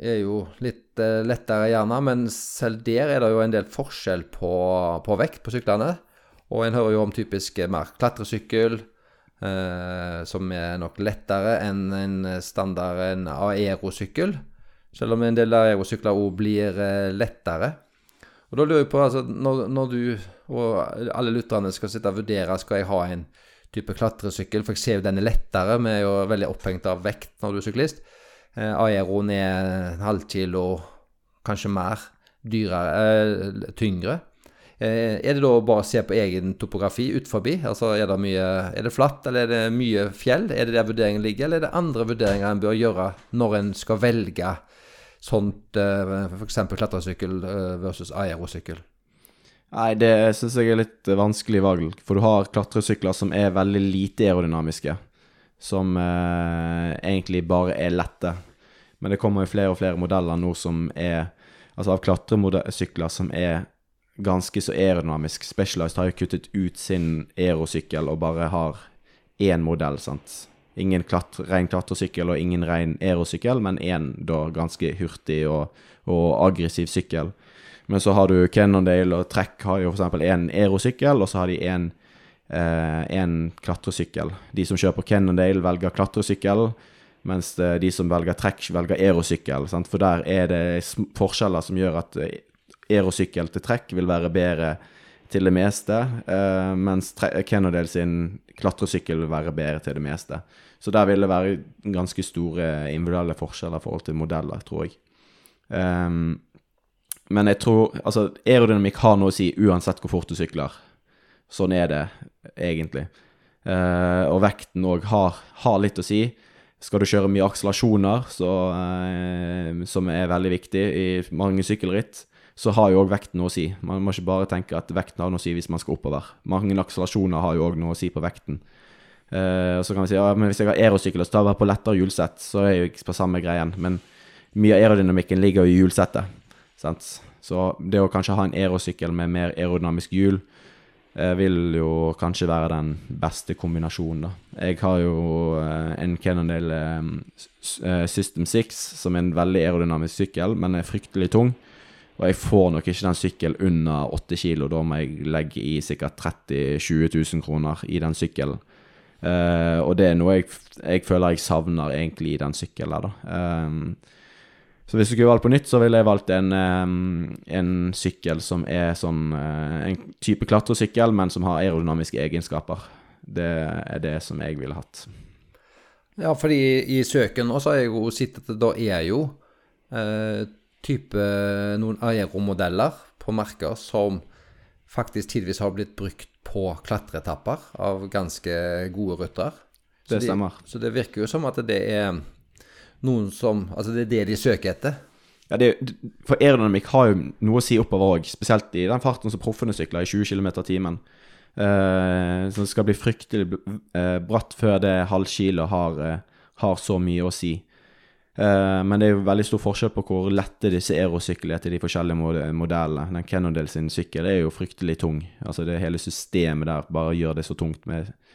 S1: er jo litt eh, lettere gjerne, men selv der er det jo en del forskjell på, på vekt på syklene. Og en hører jo om typisk mer klatresykkel, eh, som er nok lettere enn en standard en aerosykkel. Selv om en del aerosykler òg blir eh, lettere. Og da lurer jeg på, altså, når, når du og alle lytterne skal sitte og vurdere skal jeg ha en type klatresykkel, for jeg ser jo den er lettere, vi er jo veldig opphengt av vekt når du er syklist. Eh, Aeroen er en halv kilo, kanskje mer, dyrere, eh, tyngre. Eh, er det da bare å se på egen topografi ut forbi? Altså, er det, mye, er det flatt, eller er det mye fjell? Er det der vurderingen ligger, eller er det andre vurderinger en bør gjøre når en skal velge sånt, f.eks. klatresykkel versus aerosykkel?
S2: Nei, det syns jeg er litt vanskelig valg, for du har klatresykler som er veldig lite aerodynamiske. Som eh, egentlig bare er lette. Men det kommer jo flere og flere modeller nå som er Altså av klatresykler som er ganske så aerodynamisk. Specialized har jo kuttet ut sin aerosykkel og bare har én modell, sant. Ingen klatre, ren klatresykkel og ingen ren aerosykkel, men én da ganske hurtig og, og aggressiv sykkel. Men så har du Cannondale og Trekk har jo f.eks. én aerosykkel, og så har de én en klatresykkel. De som kjører på Cannondale, velger klatresykkel, mens de som velger Trekk, velger aerosykkel. Sant? For der er det forskjeller som gjør at eh, aerosykkel til Trekk vil være bedre til det meste, eh, mens tre- sin klatresykkel vil være bedre til det meste. Så der vil det være ganske store individuelle forskjeller i forhold til modeller, tror jeg. Ehm, men jeg tror Altså, aerodynamikk har noe å si uansett hvor fort du sykler. Sånn er det egentlig. Eh, og vekten òg har, har litt å si. Skal du kjøre mye akselerasjoner, så, eh, som er veldig viktig i mange sykkelritt, så har jo òg vekten noe å si. Man må ikke bare tenke at vekten har noe å si hvis man skal oppover. Mange akselerasjoner har jo òg noe å si på vekten. Eh, og så kan vi si ja, men hvis jeg har aerosykkel og så tar jeg bare på lettere hjulsett, så er jeg jo ikke på samme greien. Men mye av aerodynamikken ligger jo i hjulsettet. Så det å kanskje ha en aerosykkel med mer aerodynamisk hjul vil jo kanskje være den beste kombinasjonen, da. Jeg har jo eh, en Cannondale eh, eh, System 6, som er en veldig aerodynamisk sykkel, men er fryktelig tung. Og jeg får nok ikke den sykkelen under 8 kilo. Da må jeg legge i sikkert 30 000-20 000 kroner i den sykkelen. Eh, og det er noe jeg, jeg føler jeg savner egentlig i den sykkelen der, da. Så hvis du skulle valgt på nytt, så ville jeg valgt en, en sykkel som er sånn En type klatresykkel, men som har aerodynamiske egenskaper. Det er det som jeg ville hatt.
S1: Ja, fordi i søken også har jeg jo sett at det da er jo eh, type noen aeromodeller på merker som faktisk tidvis har blitt brukt på klatreetapper av ganske gode ryttere. Så
S2: Det
S1: de-
S2: stemmer.
S1: Så det virker jo som at det er noen som Altså det er det de søker etter.
S2: Ja, det, for aerodynamikk har jo noe å si oppover òg, spesielt i den farten som proffene sykler i 20 km i timen. Uh, så det skal bli fryktelig eh, bratt før det halvkilet har, eh, har så mye å si. Uh, men det er jo veldig stor forskjell på hvor lette disse aerosyklene er til de forskjellige mod- modellene. Den Kennedale sin sykkel er jo fryktelig tung. Altså det hele systemet der bare gjør det så tungt med, eh,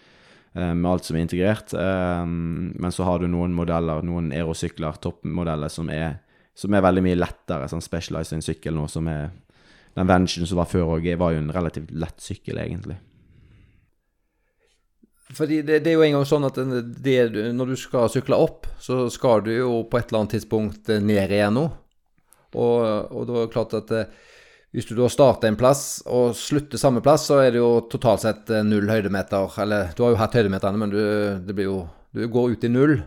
S2: med alt som er integrert. Eh, men så har du noen modeller, noen aerosykler, toppmodeller, som er, som er veldig mye lettere. Sånn Specialized en sykkel nå, som er Den Vengeance som var før òg, var jo en relativt lett sykkel, egentlig.
S1: Fordi det, det er jo en gang sånn at det, når du skal sykle opp, så skal du jo på et eller annet tidspunkt eh, ned igjen nå. Og, og da er det klart at eh, hvis du da starter en plass og slutter samme plass, så er det jo totalt sett eh, null høydemeter. Eller du har jo hatt høydemeterne, men du, jo, du går ut i null.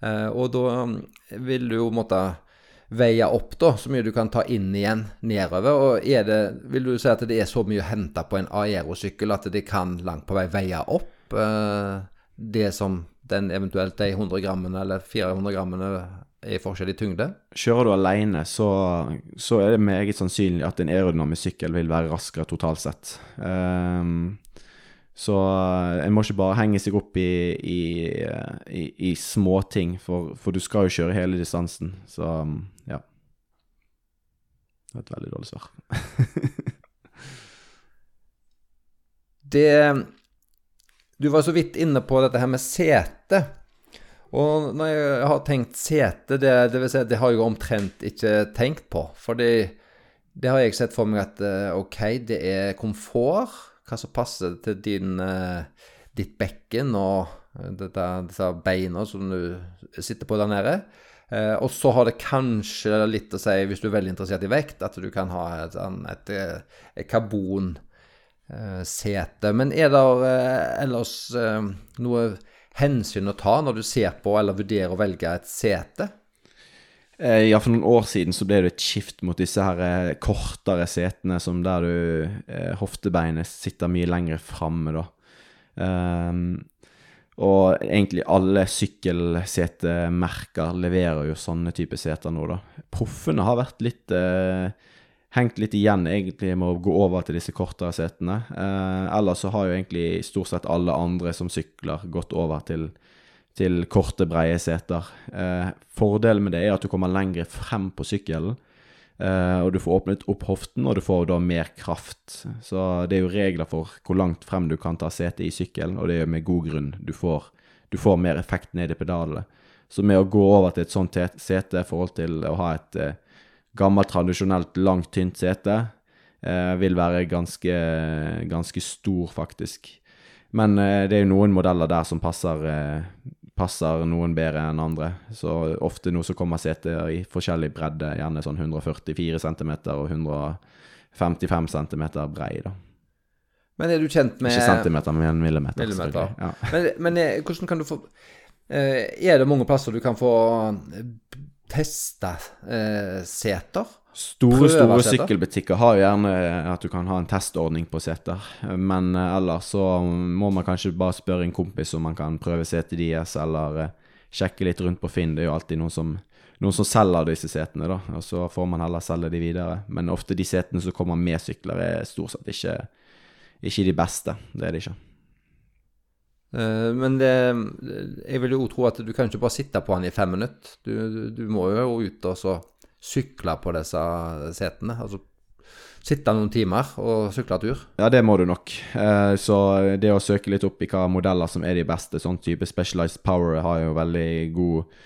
S1: Eh, og da mm, vil du jo måtte veie opp da, så mye du kan ta inn igjen nedover. Og er det, vil du si at det er så mye å hente på en aerosykkel at det kan langt på vei veie opp eh, det som den eventuelt de 100 grammene eller 400 grammene er i forskjellig tyngde?
S2: Kjører du alene, så, så er det meget sannsynlig at en aerodynamisk sykkel vil være raskere totalt sett. Um, så eh, en må ikke bare henge seg opp i, i, eh, i, i småting, for, for du skal jo kjøre hele distansen. Så ja. Det var et veldig dårlig svar.
S1: Det Du var så vidt inne på dette her med sete. Og når jeg har tenkt sete, det, det vil si at det har jeg omtrent ikke tenkt på. Fordi det, har jeg sett for meg at eh, ok, det er komfort. Hva som passer til din, eh, ditt bekken og eh, dette, disse beina som du sitter på der nede. Og så har det kanskje litt å si, hvis du er veldig interessert i vekt, at du kan ha et, et, et karbon eh. Men er det ellers noe hensyn å ta når du ser på eller vurderer å velge et sete?
S2: Eh, Ja, for noen år siden så ble det et skift mot disse her eh, kortere setene, som der du eh, hoftebeinet sitter mye lenger framme, da. Um, og egentlig alle sykkelsetemerker leverer jo sånne type seter nå, da. Proffene har vært litt eh, hengt litt igjen egentlig med å gå over til disse kortere setene. Eh, ellers så har jo egentlig stort sett alle andre som sykler, gått over til til korte, breie seter. Eh, fordelen med det er at du kommer lenger frem på sykkelen. Eh, og du får åpnet opp hoften, og du får da mer kraft. Så det er jo regler for hvor langt frem du kan ta setet i sykkelen, og det er jo med god grunn. Du får, du får mer effekt ned i pedalene. Så med å gå over til et sånt sete i forhold til å ha et eh, gammelt, tradisjonelt, langt, tynt sete, eh, vil være ganske, ganske stor, faktisk. Men eh, det er jo noen modeller der som passer, eh, passer noen bedre enn andre. Så ofte nå så kommer seter i forskjellig bredde, gjerne sånn 144 cm og 155 cm brei, da.
S1: Men er du kjent med
S2: Ikke centimeter, men millimeter.
S1: Millimeter.
S2: Ja.
S1: Men, men eh, hvordan kan du få eh, Er det mange plasser du kan få teste eh, seter?
S2: Store, store
S1: seter?
S2: sykkelbutikker har jo gjerne at du kan ha en testordning på seter, men eh, ellers så må man kanskje bare spørre en kompis om man kan prøve setet deres, eller eh, sjekke litt rundt på Finn. Det er jo alltid noen som, noen som selger disse setene, da, og så får man heller selge de videre. Men ofte de setene som kommer med sykler, er stort sett ikke, ikke de beste. Det er de ikke.
S1: Eh, men det, jeg vil jo tro at du kan ikke bare sitte på den i fem minutter. Du, du, må jo ut og så sykle på disse setene. Altså sitte noen timer og sykle tur.
S2: Ja, det må du nok. Eh, så det å søke litt opp i hva modeller som er de beste, sånn type Specialized Power har jo veldig god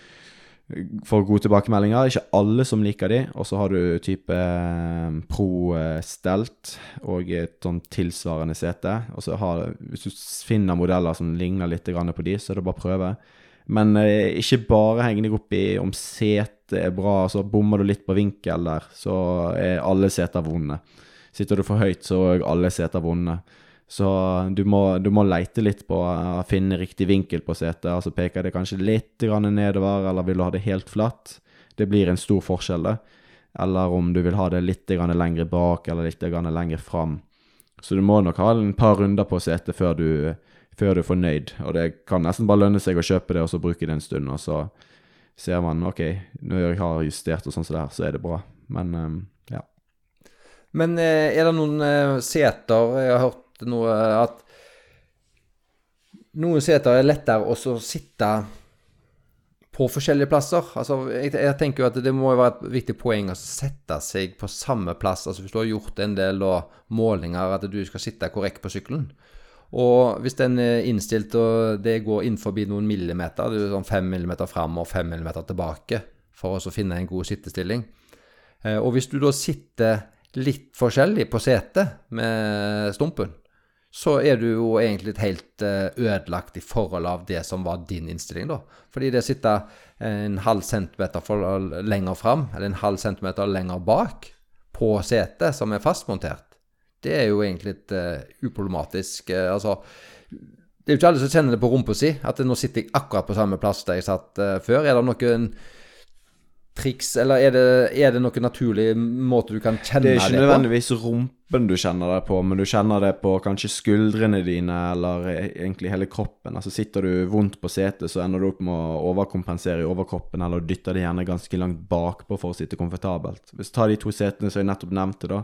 S2: Får gode tilbakemeldinger. Ikke alle som liker de. Og så har du type eh, Pro Stelt og et sånn tilsvarende sete. Og så har Hvis du finner modeller som ligner litt på de, så er det bare å prøve. Men eh, ikke bare heng deg opp i om setet er bra, så bommer du litt på vinkel der, så er alle seter vonde. Sitter du for høyt, så er alle seter vonde. Så du må, du må leite litt på å finne riktig vinkel på setet. Altså peker det kanskje litt grann nedover, eller vil du ha det helt flatt? Det blir en stor forskjell, det. Eller om du vil ha det litt grann lenger bak, eller litt grann lenger fram. Så du må nok ha en par runder på setet før du, før du er fornøyd. Og det kan nesten bare lønne seg å kjøpe det, og så bruke det en stund, og så ser man OK, når jeg har justert og sånn som det her, så er det bra. Men eh, ja.
S1: Men eh, er det noen eh, seter Jeg har hørt noe at noen seter er lettere å sitte på forskjellige plasser. Altså, jeg, jeg tenker jo at det må jo være et viktig poeng å sette seg på samme plass. Altså Hvis du har gjort en del da, målinger, at du skal sitte korrekt på sykkelen. Og hvis den er innstilt og det går inn forbi noen millimeter, det er sånn fem millimeter fram og fem millimeter tilbake, for å finne en god sittestilling. Eh, Og hvis du da sitter litt forskjellig på setet med stumpen, så er du jo egentlig helt eh, ødelagt i forhold av det som var din innstilling, da. Fordi det å sitte en halv centimeter for lenger fram, eller en halv centimeter lenger bak på setet som er fastmontert, det er jo egentlig litt uh, uproblematisk. uh, altså det er jo ikke alle som kjenner det på rumpa si, at nå sitter jeg akkurat på samme plass der jeg satt uh, før. Er det noen triks, eller er det, er det noen naturlig måte du kan kjenne
S2: Det
S1: det,
S2: er ikke nødvendigvis rumpen du kjenner det på, men du kjenner det på kanskje skuldrene dine, eller e- egentlig hele kroppen. Altså Sitter du vondt på setet, så ender du opp med å overkompensere i overkroppen, eller dytter det gjerne ganske langt bakpå for å sitte komfortabelt. Hvis du tar de to setene som jeg nettopp nevnte, da.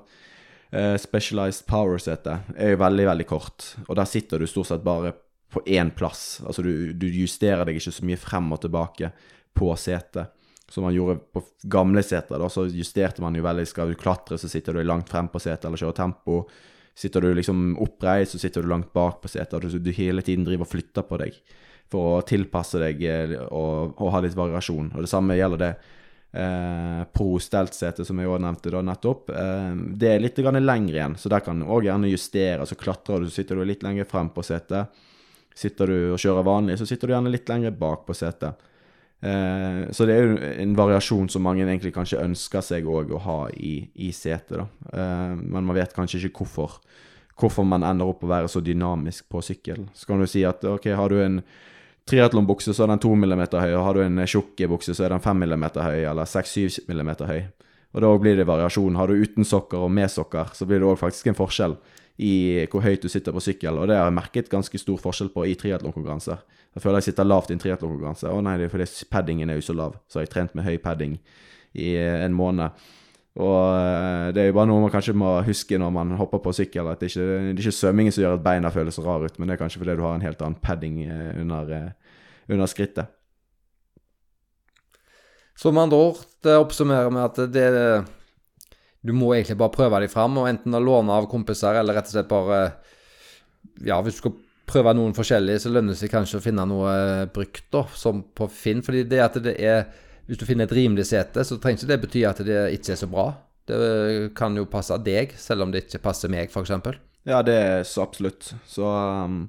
S2: eh, Specialized Power-setet er jo veldig, veldig kort, og der sitter du stort sett bare på én plass. Altså du, du justerer deg ikke så mye frem og tilbake på setet som man gjorde på gamle seter. Da, så justerte man jo veldig. Skal du klatre, så sitter du langt frem på setet, eller kjører tempo. Sitter du liksom oppreist, så sitter du langt bak på setet. Du, du hele tiden driver og flytter på deg for å tilpasse deg eh, og, og ha litt variasjon. Og det samme gjelder det eh, pro-stelt-setet, som jeg òg nevnte da nettopp. Eh, det er litt lengre igjen, så der kan du òg gjerne justere. Så klatrer du, så sitter du litt lenger frem på setet. Sitter du og kjører vanlig, så sitter du gjerne litt lenger bak på setet. Eh, så det er jo en variasjon som mange egentlig kanskje ønsker seg òg å ha i, i setet, da. Eh, men man vet kanskje ikke hvorfor, hvorfor man ender opp å være så dynamisk på sykkel. Så kan du si at ok, har du en triatlonbukse, så er den 2 mm høy, og har du en tjukk bukse, så er den 5 mm høy, eller 6-7 mm høy. Og da blir det variasjon. Har du uten sokker og med sokker, så blir det òg faktisk en forskjell i hvor høyt du sitter på sykkel, og det har jeg merket ganske stor forskjell på i triatlonkonkurranser. Jeg føler jeg sitter lavt i en triatlonkonkurranse. Å nei, det er fordi paddingen er jo så lav, så har jeg trent med høy padding i eh, en måned. Og eh, det er jo bare noe man kanskje må huske når man hopper på sykkel, at det ikke det er ikke svømmingen som gjør at beina føles rare ut, men det er kanskje fordi du har en helt annen padding eh, under, under skrittet.
S1: Så med andre ord, det oppsummerer med at det Du må egentlig bare prøve deg fram, og enten låne av kompiser, eller rett og slett bare Ja, hvis du skal prøve noen forskjellige, så lønner det seg kanskje å finne noe eh, brukt, da, som på Finn. Fordi det at det er Hvis du finner et rimelig sete, så trenger ikke det bety at det ikke er så bra. Det kan jo passe deg, selv om det ikke passer meg, f.eks.
S2: Ja, det er så absolutt. Så um,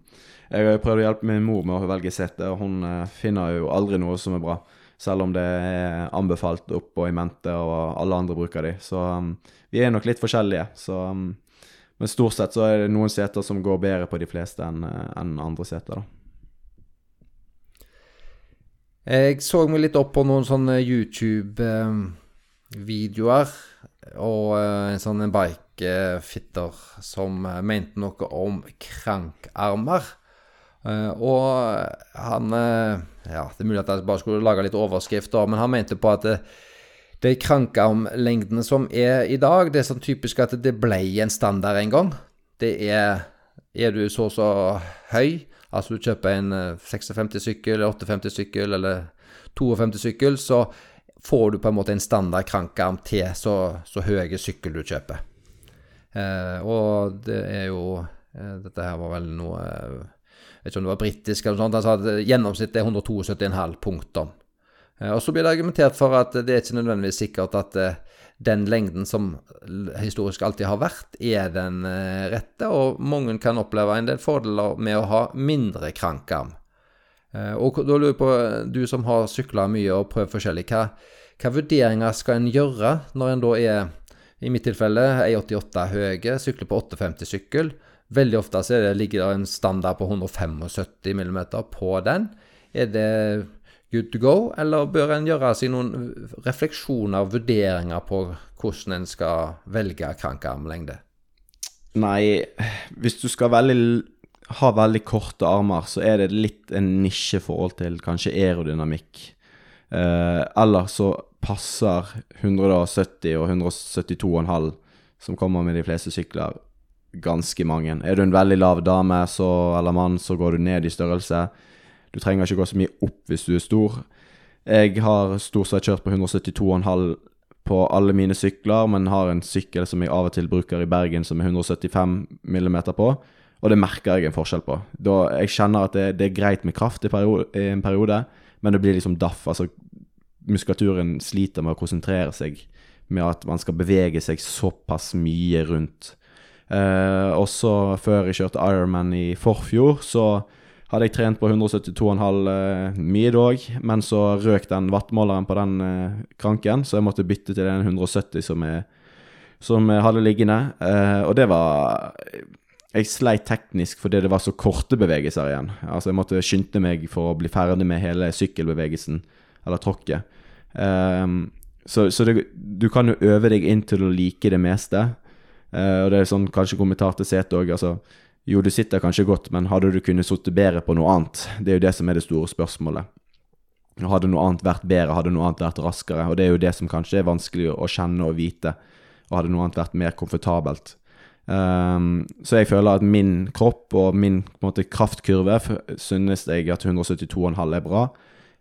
S2: jeg har jo prøvd å hjelpe min mor med å velge sete, og hun eh, finner jo aldri noe som er bra. Selv om det er anbefalt opp og i mente, og alle andre bruker de. Så um, vi er nok litt forskjellige. Så, um, Men stort sett så er det noen seter som går bedre på de fleste enn en andre seter, da.
S1: Jeg så meg litt opp på noen sånne YouTube-videoer, og eh, en sånn bikefitter som eh, mente noe om krankarmer. Eh, Og han eh, Ja, det er mulig at jeg bare skulle lage litt overskrift, da, men han mente på at det, om lengdene som er i dag, det er sånn typisk at det ble en standard en gang. Det er Er du så og så høy, altså du kjøper en eh, 56-sykkel, 58-sykkel eller 52-sykkel, så får du på en måte en standard krankarm til så, så høye sykkel du kjøper. Eh, og det er jo eh, Dette her var vel noe eh, Jeg vet ikke om det var britisk eller noe sånt. Han sa at gjennomsnittet er 172,5 punktum. Eh, og så blir det argumentert for at det er ikke nødvendigvis sikkert at eh, den lengden som historisk alltid har vært, er den eh, rette, og mange kan oppleve en del fordeler med å ha mindre krankarm. Og da lurer jeg på, du som har sykla mye og prøvd forskjellig, hva, hva vurderinger skal en gjøre når en da er, i mitt tilfelle, 1,88 høye, sykler på 850 sykkel? Veldig ofte så det, ligger det en standard på 175 mm på den. Er det good to go, eller bør en gjøre seg noen refleksjoner, og vurderinger på hvordan en skal velge krankarmlengde?
S2: Nei, hvis du skal veldig, ha veldig korte armer, så er det litt en nisje forhold til kanskje aerodynamikk. Eh, eller så passer 170 og 172,5, som kommer med de fleste sykler, ganske mange. Er du en veldig lav dame så, eller mann, så går du ned i størrelse. Du trenger ikke gå så mye opp hvis du er stor. Jeg har stort sett kjørt på 172,5 på alle mine sykler, men har en sykkel som jeg av og til bruker i Bergen som er 175 mm på, og det merker jeg en forskjell på. Da, jeg kjenner at det, det er greit med kraft i, periode, i en periode, men det blir liksom daff. Altså, muskulaturen sliter med å konsentrere seg med at man skal bevege seg såpass mye rundt. Eh, også før jeg kjørte Ironman i forfjor, så hadde jeg trent på 172,5 mye i dag, men så røk den wattmåleren på den eh, kranken, så jeg måtte bytte til den 170 som jeg, som jeg hadde liggende. Eh, og det var Jeg sleit teknisk fordi det var så korte bevegelser igjen. Altså Jeg måtte skynde meg for å bli ferdig med hele sykkelbevegelsen, eller tråkket. Eh, så så det, du kan jo øve deg inn til å like det meste. Og det er sånn kanskje kommentar til setet òg. Altså, jo, du sitter kanskje godt, men hadde du kunnet sitte bedre på noe annet? Det er jo det som er det store spørsmålet. Hadde noe annet vært bedre, hadde noe annet vært raskere? Og det er jo det som kanskje er vanskelig å kjenne og vite. Og hadde noe annet vært mer komfortabelt? Um, så jeg føler at min kropp og min måte, kraftkurve synes jeg at 172,5 er bra.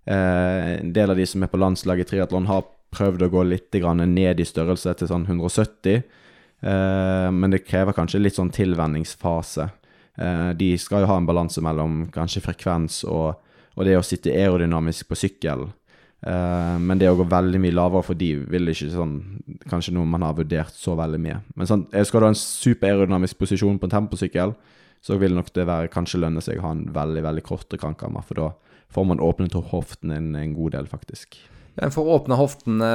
S2: Uh, en del av de som er på landslaget i triatlon, har prøvd å gå litt ned i størrelse til sånn 170. Eh, men det krever kanskje litt sånn tilvenningsfase. Eh, de skal jo ha en balanse mellom kanskje frekvens og, og det å sitte aerodynamisk på sykkel. Eh, men det å gå veldig mye lavere for de vil ikke sånn Kanskje noe man har vurdert så veldig mye. Men sånn, skal du ha en super aerodynamisk posisjon på en temposykkel, så vil nok det være kanskje lønne seg å ha en veldig veldig korte krankammer, for da får man åpnet hoften en, en god del, faktisk.
S1: En får åpne hoftene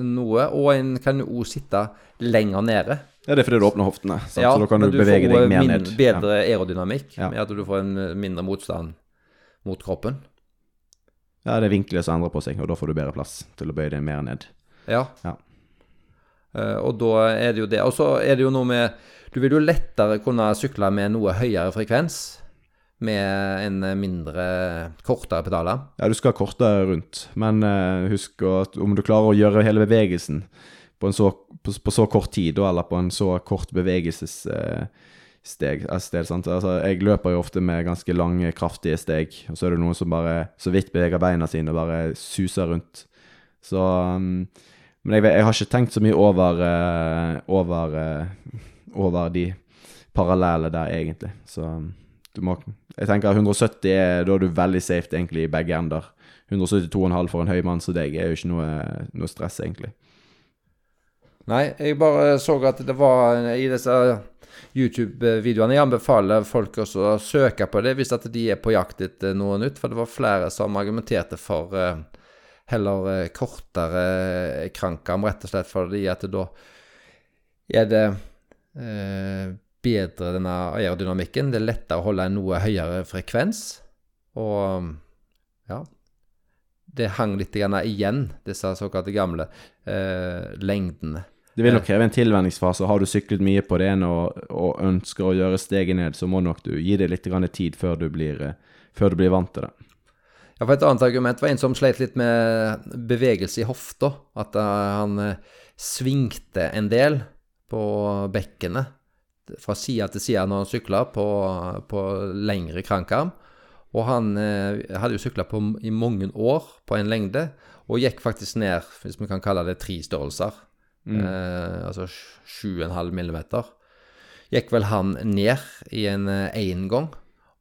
S1: noe, og en kan jo sitte lenger nede.
S2: Ja, det er fordi du åpner hoftene?
S1: Ja,
S2: så da kan du,
S1: du
S2: bevege deg mer ned.
S1: Bedre aerodynamikk,
S2: Ja.
S1: med at du får en eh, mindre motstand mot kroppen.
S2: Ja. ja, det er vinkler som endrer på seg, og da får du bedre plass til å bøye deg mer ned.
S1: Ja.
S2: Ja.
S1: Uh, og da er det jo det. Og så er det jo noe med Du vil jo lettere kunne sykle med noe høyere frekvens med en eh, mindre kortere pedaler.
S2: Ja, du skal kortere rundt, men uh, husk at om du klarer å gjøre hele bevegelsen på, så, på, på så kort tid, eller på en så kort bevegelsessteg steg, eh, sted? Altså, Jeg løper jo ofte med ganske lange, kraftige steg, og så er det noen som bare så vidt beveger beina sine og bare suser rundt. Så um, Men jeg, jeg har ikke tenkt så mye over uh, over, eh, over de parallelle der, egentlig. Så um, du må Jeg tenker 170 er da er du veldig safe egentlig i begge ender. 172,5 for en høy mann som deg er jo ikke noe, noe stress, egentlig.
S1: Nei, jeg bare så at det var i disse YouTube-videoene. Jeg anbefaler folk også å søke på det hvis at de er på jakt etter noe nytt, for det var flere som argumenterte for eh, heller eh, kortere krankarm, rett og slett fordi at da er det eh, bedre denne aerodynamikken. Det er lettere å holde en noe høyere frekvens. Og ja Det hang litt igjen, disse såkalte gamle eh, lengdene.
S2: Det vil nok kreve en tilvenningsfase. Har du syklet mye på det ene og, og ønsker å gjøre steget ned, så må nok du gi det litt grann tid før du blir, eh, før du blir vant til det.
S1: Ja, for Et annet argument var en som sleit litt med bevegelse i hofta. At uh, han uh, svingte en del på bekkenet fra side til side når han sykla på, på lengre krankarm. Og han eh, hadde jo sykla i mange år på en lengde, og gikk faktisk ned, hvis vi kan kalle det tre størrelser. Mm. altså 7,5 millimeter. Gikk vel han ned i en én gang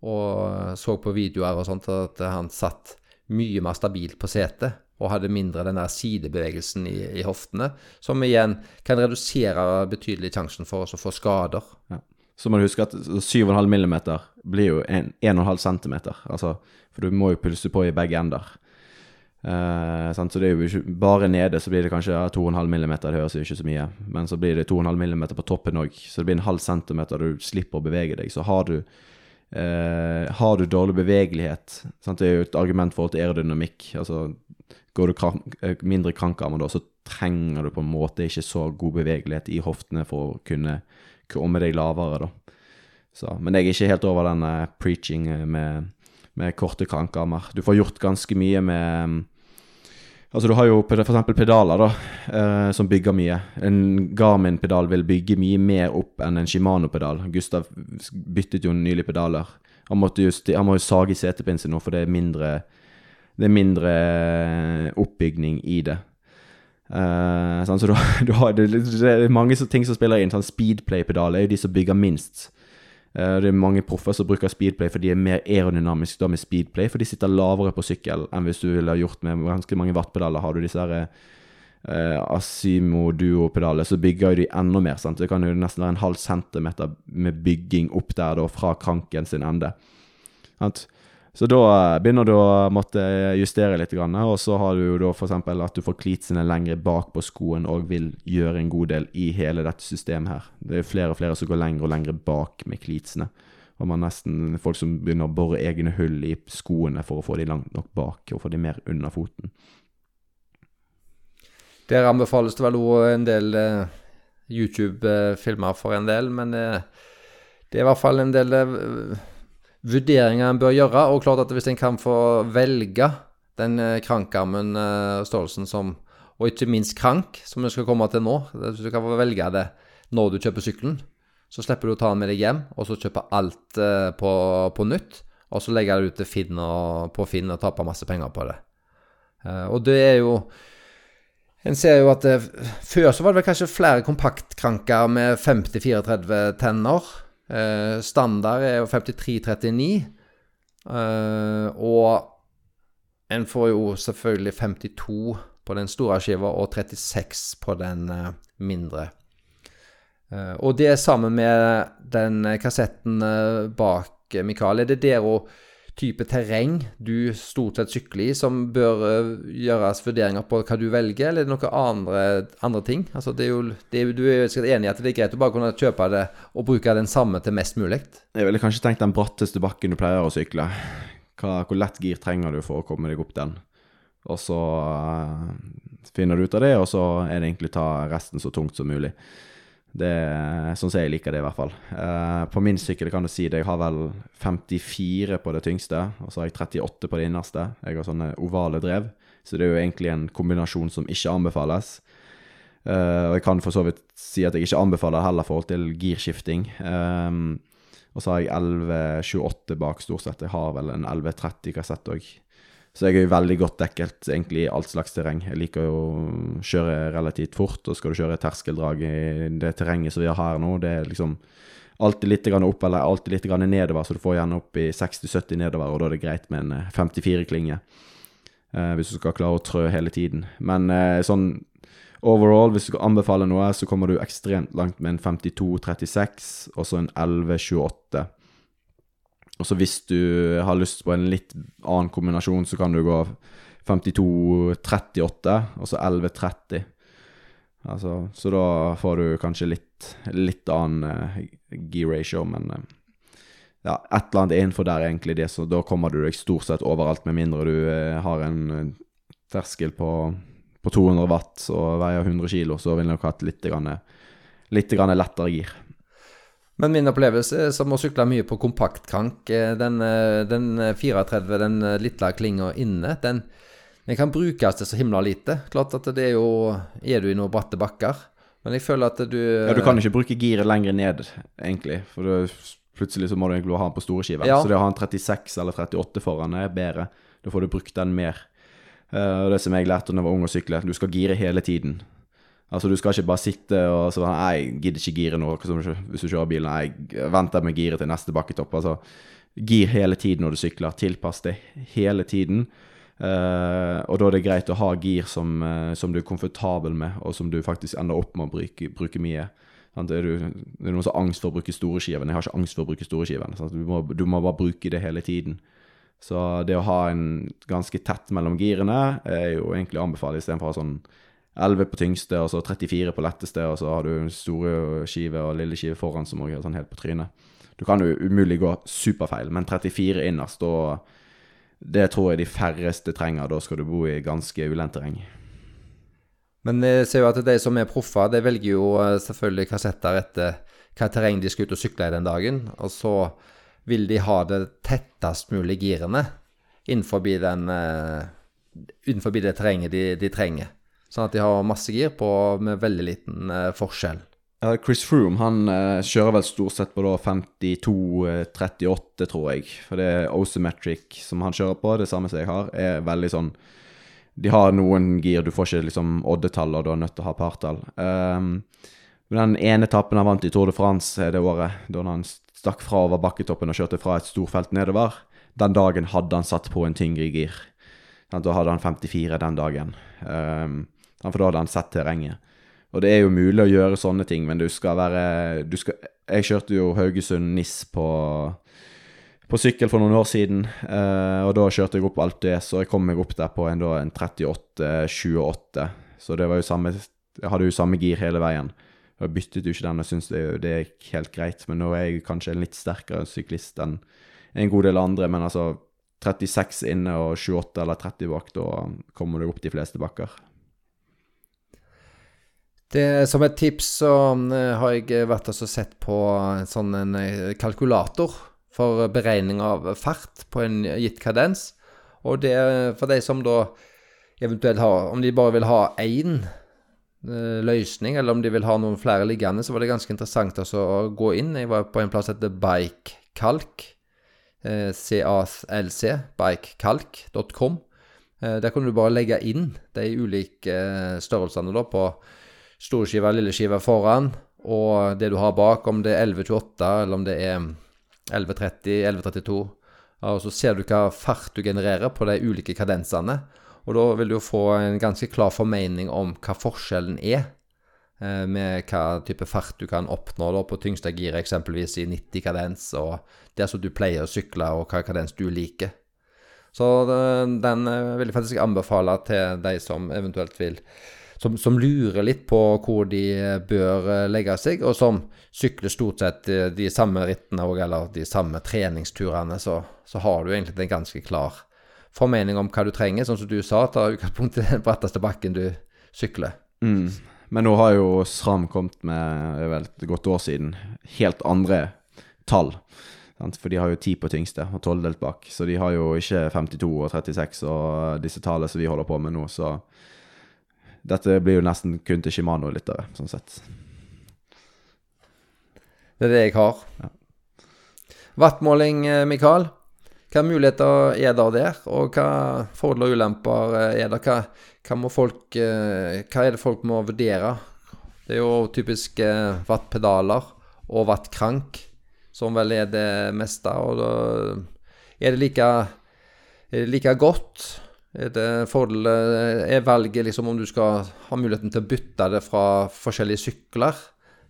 S1: og så på videoer og sånt at han satt mye mer stabilt på setet og hadde mindre den der sidebevegelsen i, i, hoftene, som igjen kan redusere betydelig sjansen for oss å få skader.
S2: Ja. Så må du huske at 7,5 mm blir jo 1,5 cm, altså, for du må jo pulse på i begge ender. Uh, så det er jo ikke Bare nede så blir det kanskje ja, 2,5 mm, det høres jo ikke så mye. Men så blir det 2,5 mm på toppen òg, så det blir en halv centimeter du slipper å bevege deg. Så har du Eh, har du dårlig bevegelighet sant? Det er jo et argument forhold til aerodynamikk. Altså, går du krank, eh, mindre krankarmer da, så trenger du på en måte ikke så god bevegelighet i hoftene for å kunne komme deg lavere, da. Så, men jeg er ikke helt over den uh, preaching med, med korte krankarmer. Du får gjort ganske mye med Altså Du har jo f.eks. pedaler da, eh, som bygger mye. En Garmin-pedal vil bygge mye mer opp enn en Shimano-pedal. Gustav byttet jo nylig pedaler. Han, just, han må jo sage sin nå, for det er mindre, det er mindre eh, oppbygning i det. Eh, sånn, så du, du har, det, det, er mange ting som spiller inn. Sånn Speedplay-pedal er jo de som bygger minst. Eh, det er mange proffer som bruker speedplay for de er mer aerodynamiske da med speedplay, for de sitter lavere på sykkel enn hvis du ville gjort med ganske mange wattpedaler. Har du disse her eh, Asimo Duo-pedaler, så bygger de enda mer. sant? Det kan jo nesten være en halv centimeter med bygging opp der da, fra kranken sin ende. Sant? Så da eh, begynner du å måtte justere litt, og så har du jo da f.eks. at du får klitsene lengre bak på skoen og vil gjøre en god del i hele dette systemet her. Det er flere og flere som går lenger og lenger bak med klitsene. Og man nesten folk som begynner å bore egne hull i skoene for å få de langt nok bak og få de mer under foten.
S1: Der anbefales det vel òg en del uh, YouTube-filmer for en del, men det er i hvert fall en del vurderinger en bør gjøre. Og klart at hvis en kan få velge den eh, krankarmen, eh, størrelsen som Og ikke minst krank, som vi skal komme til nå. Hvis du kan få velge det når du kjøper sykkelen, så slipper du å ta den med deg hjem, og så kjøpe alt eh, på, på nytt. Og så legge det ut til Finn og, på Finn og tape masse penger på det. Og det er jo en ser jo at det, Før så var det vel kanskje flere kompaktkranker med 50-34 tenner. Uh, standard er jo 5339. Uh, eh, og en får jo selvfølgelig 52 på den store skiva og 36 på den uh, mindre. og det sammen med den kassetten bak Mikael, er det der òg type terreng du stort sett sykler i, som bør uh, gjøres vurderinger på hva du velger, eller er noen andre, andre ting? Altså, det er jo, det er, du er jo enig i at det er greit å bare kunne kjøpe det og bruke den samme til mest mulig?
S2: Jeg ville kanskje tenkt den bratteste bakken du pleier å sykle. Hva, hvor lett gir trenger du for å komme deg opp den? Og så uh, finner du ut av det, og så er det egentlig ta resten så tungt som mulig. Det er Sånn som jeg liker det, i hvert fall. Eh, på min sykkel kan du si det. Jeg har vel 54 på det tyngste, og så har jeg 38 på det innerste. Jeg har sånne ovale drev, så det er jo egentlig en kombinasjon som ikke anbefales. Eh, og jeg kan for så vidt si at jeg ikke anbefaler det heller forhold til girskifting. Eh, og så har jeg 1128 bak, stort sett. Jeg har vel en 1130 kassett òg. Så jeg er jo veldig godt dekket egentlig i alt slags terreng. Jeg liker jo å kjøre relativt fort, og skal du kjøre terskeldrag i det terrenget som vi har her nå, det er liksom alltid litt opp eller alltid litt nedover, så du får gjerne opp i 60-70 nedover, og da er det greit med en 54-klinge. Eh, eh, hvis du skal klare å trø hele tiden. Men eh, sånn overall, hvis du skal anbefale noe, så kommer du ekstremt langt med en 52-36 og så en 11-28. Og så hvis du har lyst på en litt annen kombinasjon, så kan du gå 52-38 og så 11-30. Altså, så da får du kanskje litt, litt annen uh, gear ratio, men uh, ja, et eller annet innenfor der, egentlig, det, så da kommer du deg stort sett overalt, med mindre du uh, har en eh, terskel på, på 200 watt og veier 100 kilo, så vil du nok hatt litt, grann, litt grann lettere gir.
S1: Men min opplevelse som å sykle mye på kompaktkrank. eh, Den, eh, den 34, den eh, lille klinga inne, den, den kan brukes til så himla lite. Klart at det er jo Er du i noen bratte bakker? Men jeg føler at du
S2: Ja, du kan ikke bruke giret lenger ned, egentlig, for du, plutselig så må du egentlig ha den på store skiver.
S1: Ja.
S2: Så det å ha en 36 eller 38 foran er bedre. Da får du brukt den mer. Og det som jeg lærte da jeg var ung og sykle, du skal gire hele tiden. Altså Du skal ikke bare sitte og så Nei, jeg gidder ikke gire nå, hvis du kjører bilen. Jeg venter med giret til neste bakketopp. Altså, gir hele tiden når du sykler. Tilpass det hele tiden. Uh, og da er det greit å ha gir som, uh, som du er komfortabel med, og som du faktisk ender opp med å bruke, bruke mye. Sant? Er du, er noen som har angst for å bruke store skiven. Jeg har ikke angst for å bruke store skiven. Du, må, du må bare bruke det hele tiden. Så det å ha en ganske tett mellom girene er jo egentlig å anbefale, istedenfor å ha sånn 11 på tyngste og så 34 på letteste, og så har du store skive og lille skive foran som også er sånn helt på trynet. Du kan jo umulig gå superfeil, men 34 innerst, da Det tror jeg de færreste trenger. Da skal du bo i ganske ulendt terreng.
S1: Men jeg ser jo at de som er proffer, de velger jo eh, selvfølgelig kassetter etter hva terreng de skal ut og sykle i den dagen. Og så vil de ha det tettest mulig girene innenfor, den, eh, innenfor det terrenget de, de trenger. Sånn at de har masse gir på med veldig liten eh, forskjell.
S2: Ja, Chris Froome han eh, kjører vel stort sett på da 52-38, tror jeg. For det er Osemetric som han kjører på, det samme som jeg har, er veldig sånn De har noen gir, du får ikke liksom oddetall, og du er nødt til å ha partall. Um, den ene etappen han vant i Tour de France det året, da han stakk fra over bakketoppen og kjørte fra et storfelt nedover, den dagen hadde han satt på en tyngre gir. Da hadde han 54 den dagen. Um, for da hadde han sett terrenget. Og det er jo mulig å gjøre sånne ting, men du skal være du skal, Jeg kjørte jo Haugesund-Nis på, på sykkel for noen år siden, eh, og da kjørte jeg opp alt det, så jeg kom meg opp der på en, en 38-28. Så det var jo samme Jeg hadde jo samme gir hele veien. Jeg byttet jo ikke den, og syns det, det gikk helt greit, men nå er jeg kanskje en litt sterkere syklist enn en god del andre, men altså 36 inne og 28 eller 30 bak, da kommer du opp de fleste bakker.
S1: Det, som et tips så eh, har jeg vært og sett på en sånn eh, kalkulator for beregning av fart på en gitt kadens. Og det for de som da eventuelt har Om de bare vil ha én eh, løsning, eller om de vil ha noen flere liggende, så var det ganske interessant å gå inn. Jeg var på en plass som heter Bikekalk. Eh, CALC, bikekalk.com. Der kan du bare legge inn de ulike størrelsene da på store skiver, lille skiver foran, og det du har bak, om det er 1128 eller om det er 1130, 1132. Og så ser du hva fart du genererer på de ulike kadensene. Og da vil du få en ganske klar formening om hva forskjellen er, eh, med hva type fart du kan oppnå da på tyngste giret, eksempelvis i 90 kadens, og der som du pleier å sykle, og hva kadens du liker. Så den, den eh, vil jeg faktisk anbefale til de som eventuelt vil som, som, lurer litt på hvor de bør eh, legge seg, og som sykler stort sett eh, de samme rittene og, eller de samme treningsturene, så, så, har du egentlig en ganske klar formening om hva du trenger. Sånn som du sa, ta utgangspunkt i den bratteste bakken du sykler.
S2: Mm. Men nå har jo SRAM kommet med, vel et godt år siden, helt andre tall. For de har jo 10 på tyngste og 12 delt bak. Så de har jo ikke 52 og 36 og disse tallene som vi holder på med nå, så dette blir jo nesten kun til Shimano-lyttere, sånn sett.
S1: Det er det jeg har.
S2: Ja.
S1: Vattmåling, Mikael. Hva muligheter er der der, og hva fordeler og ulemper er det? Hva, hva, folk, hva er det folk må vurdere? Det er jo typisk wattpedaler og wattkrank som vel er det meste. Og da er det like, er det like godt fordel jeg velger liksom om du skal ha muligheten til å bytte det fra forskjellige sykler,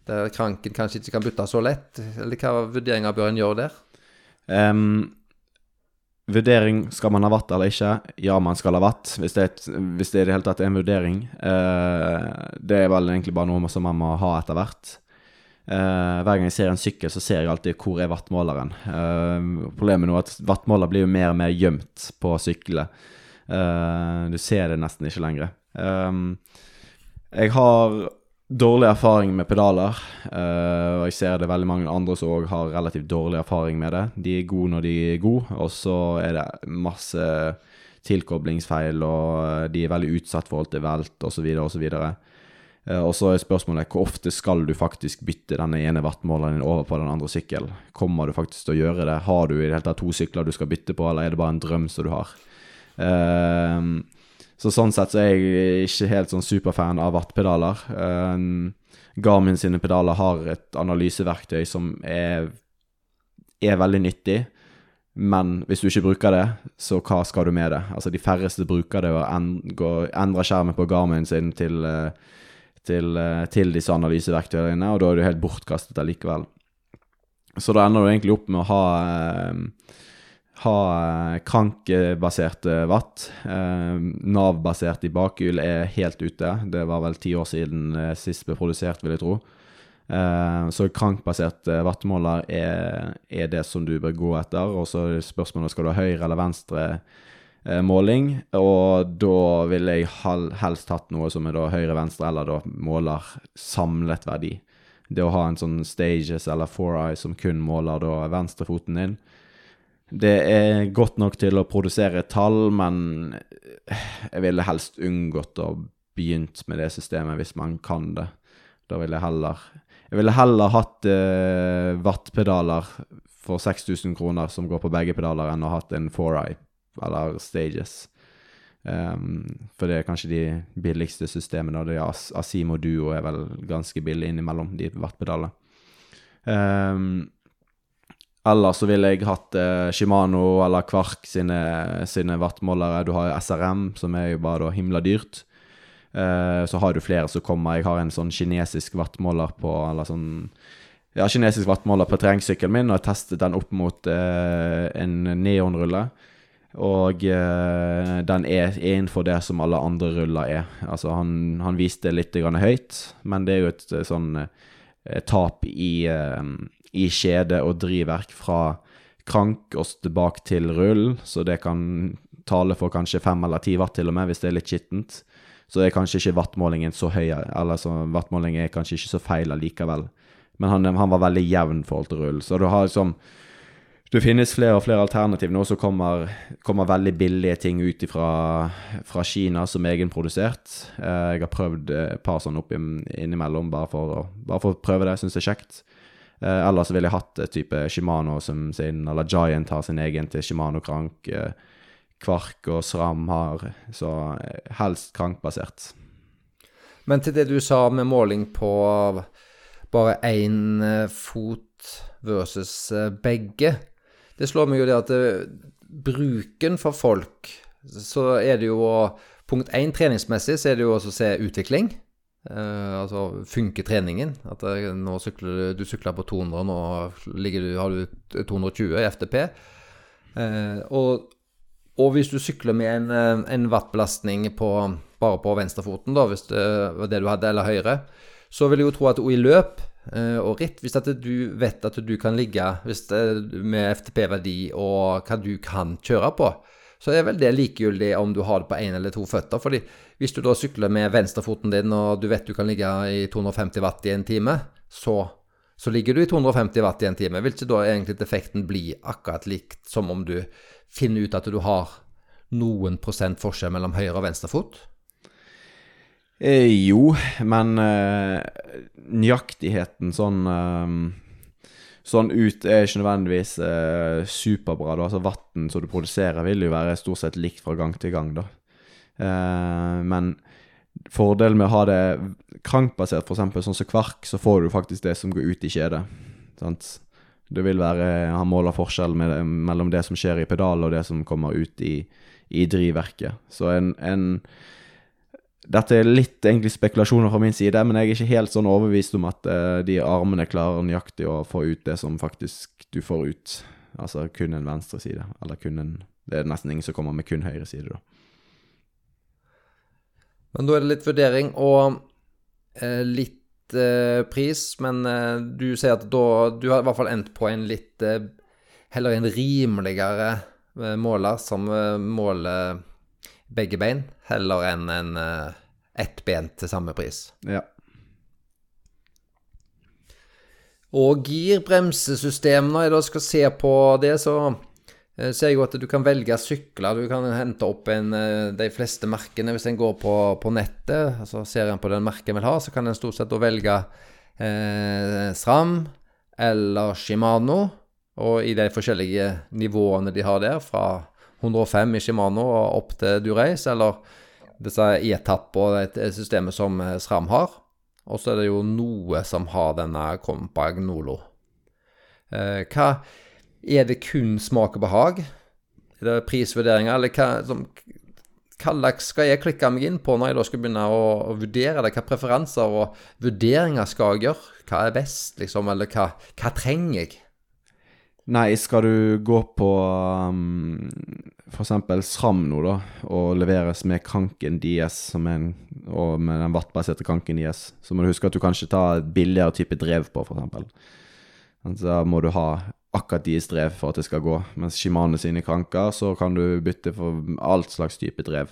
S1: der kranken kanskje ikke kan bytte så lett? Eller hva vurderinger bør en gjøre der?
S2: Um, vurdering skal man ha watt eller ikke. Ja, man skal ha watt, hvis det, er et, hvis det i det hele tatt er en vurdering. Uh, det er vel egentlig bare noe som man må ha etter hvert. Uh, hver gang jeg ser en sykkel, så ser jeg alltid hvor er wattmåleren. Uh, problemet nå er at wattmåler blir jo mer og mer gjemt på syklene. Eh, du ser det nesten ikke lenger. Um, jeg har dårlig erfaring med pedaler, uh, og jeg ser det veldig mange andre som òg har relativt dårlig erfaring med det. De er gode når de er gode, og så er det masse tilkoblingsfeil, og eh, de er veldig utsatt for alt det velt, osv., osv. Og så er spørsmålet hvor ofte skal du faktisk bytte denne ene wattmåleren din over på den andre sykkelen? Kommer du faktisk til å gjøre det? Har du i det hele tatt to sykler du skal bytte på, eller er det bare en drøm som du har? Uh, så sånn sett så er jeg ikke helt sånn superfan av wattpedaler. Uh, Garmin sine pedaler har et analyseverktøy som er, er veldig nyttig. Men hvis du ikke bruker det, så hva skal du med det? Altså De færreste bruker det og endre skjermen på Garmin sin til uh, til, eh, til disse analyseverktøyene, og da er du helt bortkastet allikevel. Så da ender du egentlig opp med å ha, eh, ha eh, krankbaserte watt. Nav-basert i bakhjul er helt ute. Det var vel ti år siden sist ble produsert, vil jeg tro. Så krankbasert vattmåler er, er, det som du bør gå etter. Og så er spørsmålet skal du ha høyre eller venstre Eh, måling, og da ville jeg helst hatt noe som er da høyre-venstre, eller da måler samlet verdi. Det å ha en sånn Stages eller Four Eye som kun måler da venstrefoten din, det er godt nok til å produsere tall, men jeg ville helst unngått å begynt med det systemet hvis man kan det. Da ville jeg heller Jeg ville heller hatt eh, wattpedaler for 6000 kroner som går på begge pedaler, enn å ha hatt en 4Eye eller Stages. Um, for det er kanskje de billigste systemene, og det er Asimo Duo er vel ganske billig innimellom de wattpedalene. Um, Ellers så ville jeg hatt eh, Shimano eller Kvark sine, sine wattmålere. Du har SRM, som er jo bare da himla dyrt. Eh, så har du flere som kommer. Jeg har en sånn kinesisk wattmåler på Eller sånn Ja, kinesisk wattmåler på terrengsykkelen min, og jeg testet den opp mot eh, en neonrulle. Og eh, den er innenfor det som alle andre ruller er. Altså, han, han viste litt høyt, men det er jo et eh, sånn eh, tap i, i kjede og drivverk fra krank og tilbake til rull, så det kan tale for kanskje fem eller ti watt til og med, hvis det er litt skittent. Så er kanskje ikke wattmålingen så høy, eller så wattmålingen er kanskje ikke så feil allikevel. Men han, han var veldig jevn forhold til rull. Så du har liksom det finnes flere og flere alternativ nå som kommer, kommer veldig billige ting ut fra, fra Kina som egenprodusert. Eh, jeg har prøvd et par sånne opp innimellom, bare for, å, bare for å prøve det. Syns det er kjekt. Eh, ellers ville jeg hatt et type Shimano som sin, eller Giant har sin egen til Shimano-krank. Eh, Kvark og Sram har, så helst krankbasert.
S1: Men til det du sa med måling på bare én fot versus begge det slår meg jo det at det, bruken for folk Så er det jo Punkt én treningsmessig så er det jo også å se utvikling. Uh, altså funker treningen? At det, nå sykler du, sykler på 200, nå du, har du 220 i FTP. og, og, hvis du sykler med en, en wattbelastning på, bare på venstrefoten, da, hvis det var det du hadde, eller høyre, så vil jeg jo tro at i løp Uh, og ritt, hvis du vet at du kan ligge det, med FTP-verdi og hva du kan kjøre på, så er vel det likegyldig om du har det på én eller to føtter. fordi hvis du da sykler med venstrefoten din og du vet du kan ligge i 250 watt i en time, så, så ligger du i 250 watt i en time. Vil ikke da egentlig effekten bli akkurat likt som om du finner ut at du har noen prosent forskjell mellom høyre og venstre fot?
S2: Eh, jo, men eh, nøyaktigheten sånn eh, Sånn ut er ikke nødvendigvis eh, superbra. da, altså Vann som du produserer, vil jo være stort sett likt fra gang til gang. da. Eh, men fordelen med å ha det krankbasert, f.eks. sånn som kvark, så får du faktisk det som går ut i kjedet. Sant? Det vil være Han måler forskjell med, mellom det som skjer i pedal, og det som kommer ut i, i drivverket. Så en, en dette er litt egentlig spekulasjoner fra min side, men jeg er ikke helt sånn overbevist om at uh, de armene klarer nøyaktig å få ut det som faktisk du får ut. Altså kun en venstre side. Eller kun en Det er nesten ingen som kommer med kun høyre side, da.
S1: Men da er det litt vurdering og eh, litt eh, pris, men eh, du sier at da Du har i hvert fall endt på en litt eh, Heller en rimeligere eh, måler som måler begge bein, heller enn en uh, ett ben til samme pris.
S2: Ja.
S1: Og girbremsesystem, når jeg da skal se på det, så eh, ser jeg jo at du kan velge sykler. Du kan hente opp en, eh, de fleste merkene hvis en går på, på nettet. altså Ser en på den merken en vil ha, så kan en stort sett velge eh, SRAM eller Shimano. Og i de forskjellige nivåene de har der, fra 105 i Shimano og opp til Dureis, eller disse E-tapp og det systemet som SRAM har. Og så er det jo noe som har denne Compagnolo. Eh, hva Er det kun smak og behag? Er det prisvurderinger, eller hva som hva slags skal jeg klikke meg inn på når jeg da skal begynne å vurdere det? Hva preferanser og vurderinger skal jeg gjøre? Hva er best, liksom? Eller hva, hva trenger jeg?
S2: Nei, skal du gå på um, f.eks. SRAM nå, da, og leveres med Kranken DS, en, og med den wattbaserte Kranken DS, så må du huske at du kanskje tar et billigere type drev på, f.eks. Så må du ha akkurat deres drev for at det skal gå. Mens Shimane sine kranker, så kan du bytte for alt slags type drev.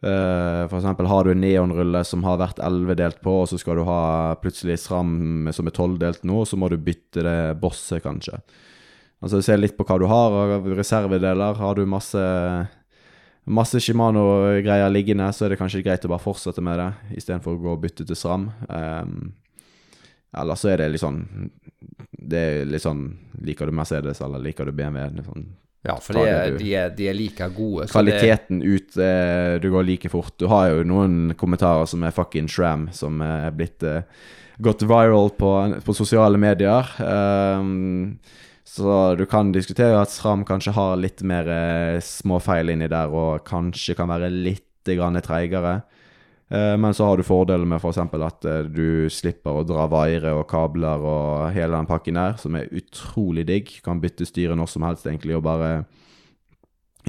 S2: Uh, for eksempel har du en neonrulle som har vært 11 delt på, og så skal du ha plutselig SRAM som er 12 delt nå, så må du bytte det bosset, kanskje. Altså Se litt på hva du har av reservedeler. Har du masse Masse Shimano-greier liggende, så er det kanskje greit å bare fortsette med det, istedenfor å gå og bytte til SRAM. Um, eller så er det litt sånn Det er litt sånn Liker du Mercedes, eller liker du BMW? Sånn,
S1: ja, for de er, de, er, de er, like gode.
S2: Kvaliteten det... ut eh, Du går like fort. Du har jo noen kommentarer som er fucking shram, som er blitt eh, gått viral på, på sosiale medier. Um, så du kan diskutere at SRAM kanskje har litt mer eh, småfeil inni der, og kanskje kan være litt treigere. Eh, men så har du fordelen med f.eks. For at eh, du slipper å dra vaiere og kabler og hele den pakken der, som er utrolig digg. Kan bytte styre når som helst, egentlig, og bare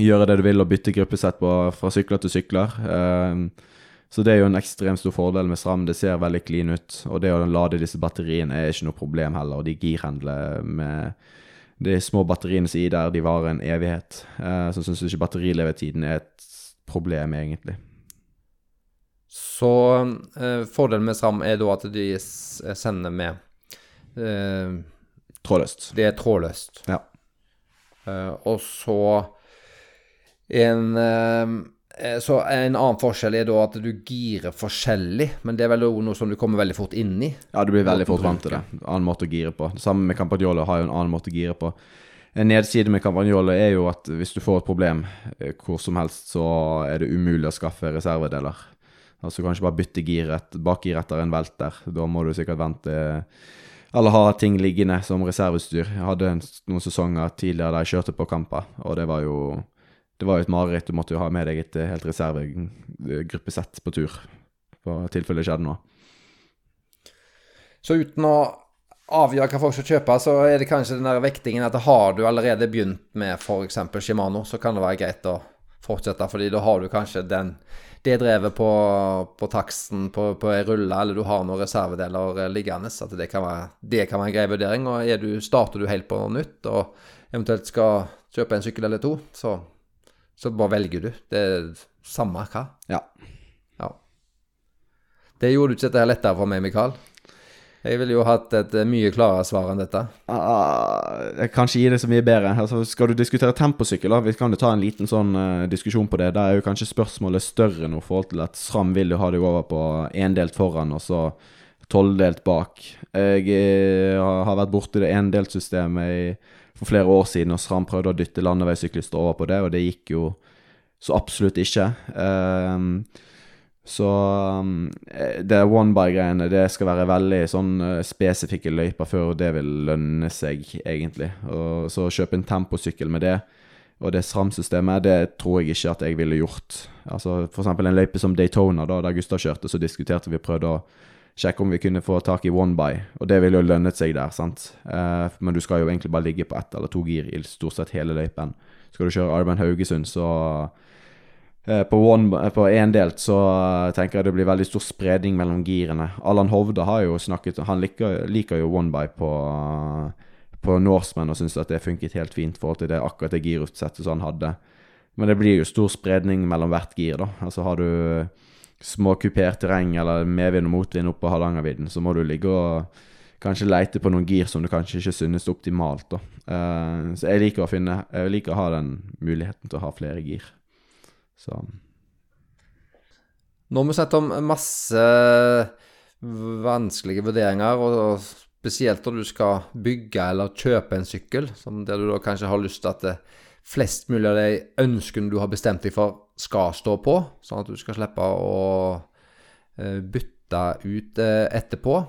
S2: gjøre det du vil og bytte gruppesett på, fra sykler til sykler. Eh, så det er jo en ekstremt stor fordel med SRAM. Det ser veldig clean ut. Og det å lade disse batteriene er ikke noe problem heller. Og de girhandler med de små batteriene som er der, de varer en evighet. Uh, så syns jeg ikke batterilevetiden er et problem, egentlig.
S1: Så uh, fordelen med SRAM er da at de sender med uh,
S2: Trådløst.
S1: Det er trådløst.
S2: Ja.
S1: og så en Eh, så en annen forskjell er da at du girer forskjellig, men det er vel noe som du kommer veldig fort inn i?
S2: Ja, du blir veldig fort vant til det. Annen måte å gire på. Det samme med Campagnolo har jo en annen måte å gire på. En nedside med Campagnolo er jo at hvis du får et problem eh, hvor som helst, så er det umulig å skaffe reservedeler. Altså kanskje bare bytte giret, bakgir etter en velter. Da må du sikkert vente eller ha ting liggende som reserveutstyr. Jeg hadde noen sesonger tidligere der jeg kjørte på kamper, og det var jo det var jo et mareritt. Du måtte jo ha med deg et eh, helt reservegruppesett på tur, for tilfelle det skjedde noe.
S1: Så uten å avgjøre hva folk skal kjøpe, så er det kanskje den der vektingen at har du allerede begynt med f.eks. Shimano, så kan det være greit å fortsette, fordi da har du kanskje den, det drevet på, på taksten på, på ei rulle, eller du har noen reservedeler liggende. At det kan være, det kan være en grei vurdering. Og du, starter du helt på nytt og eventuelt skal kjøpe en sykkel eller to, så så bare velger du. Det er samme hva.
S2: Ja.
S1: ja. Det gjorde du ikke dette lettere for meg, Mikael. Jeg ville jo hatt et eh, mye klarere svar enn dette.
S2: Ah, jeg kan ikke gi det så mye bedre. Altså, skal du diskutere temposykkel, vi kan jo ta en liten sånn uh, diskusjon på det. Da er jo kanskje spørsmålet større nå, forhold til at SRAM vil jo ha deg over på endelt foran og så tolvdelt bak. Jeg uh, har vært borti det endelt-systemet i for flere år siden, og SRAM prøvde å dytte landeveissyklister over på det, og det gikk jo så absolutt ikke. Um, så um, det one by-greiene, det skal være veldig sånn uh, spesifikke løyper før det vil lønne seg, egentlig. Og så kjøpe en temposykkel med det, og det SRAM-systemet, det tror jeg ikke at jeg ville gjort. Altså For eksempel en løype som Daytona, da, der Gustav kjørte, så diskuterte vi prøvde å sjekke om vi kunne få tak i one by, og det ville jo lønnet seg der, sant. Eh, men du skal jo egentlig bare ligge på ett eller to gir i stort sett hele løypen. Skal du kjøre Arben Haugesund, så eh, på, one, på endelt så eh, tenker jeg det blir veldig stor spredning mellom girene. Allan Hovde har jo snakket Han liker, liker jo one by på, på Norseman og syns at det funket helt fint i forhold til det akkurat det girutsettet han hadde. Men det blir jo stor spredning mellom hvert gir, da. Altså har du småkupert terreng eller medvind og motvind oppå Hardangervidda, så må du ligge og kanskje leite på noen gir som du kanskje ikke synes optimalt. da. Uh, så jeg liker å finne Jeg liker å ha den muligheten til å ha flere gir. Så
S1: Nå har vi sett om masse vanskelige vurderinger, og spesielt når du skal bygge eller kjøpe en sykkel, som der du da kanskje har lyst til at det, flest mulig av de ønskene du har bestemt deg for, skal stå på, sånn at du skal slippe å eh, bytte ut eh, etterpå.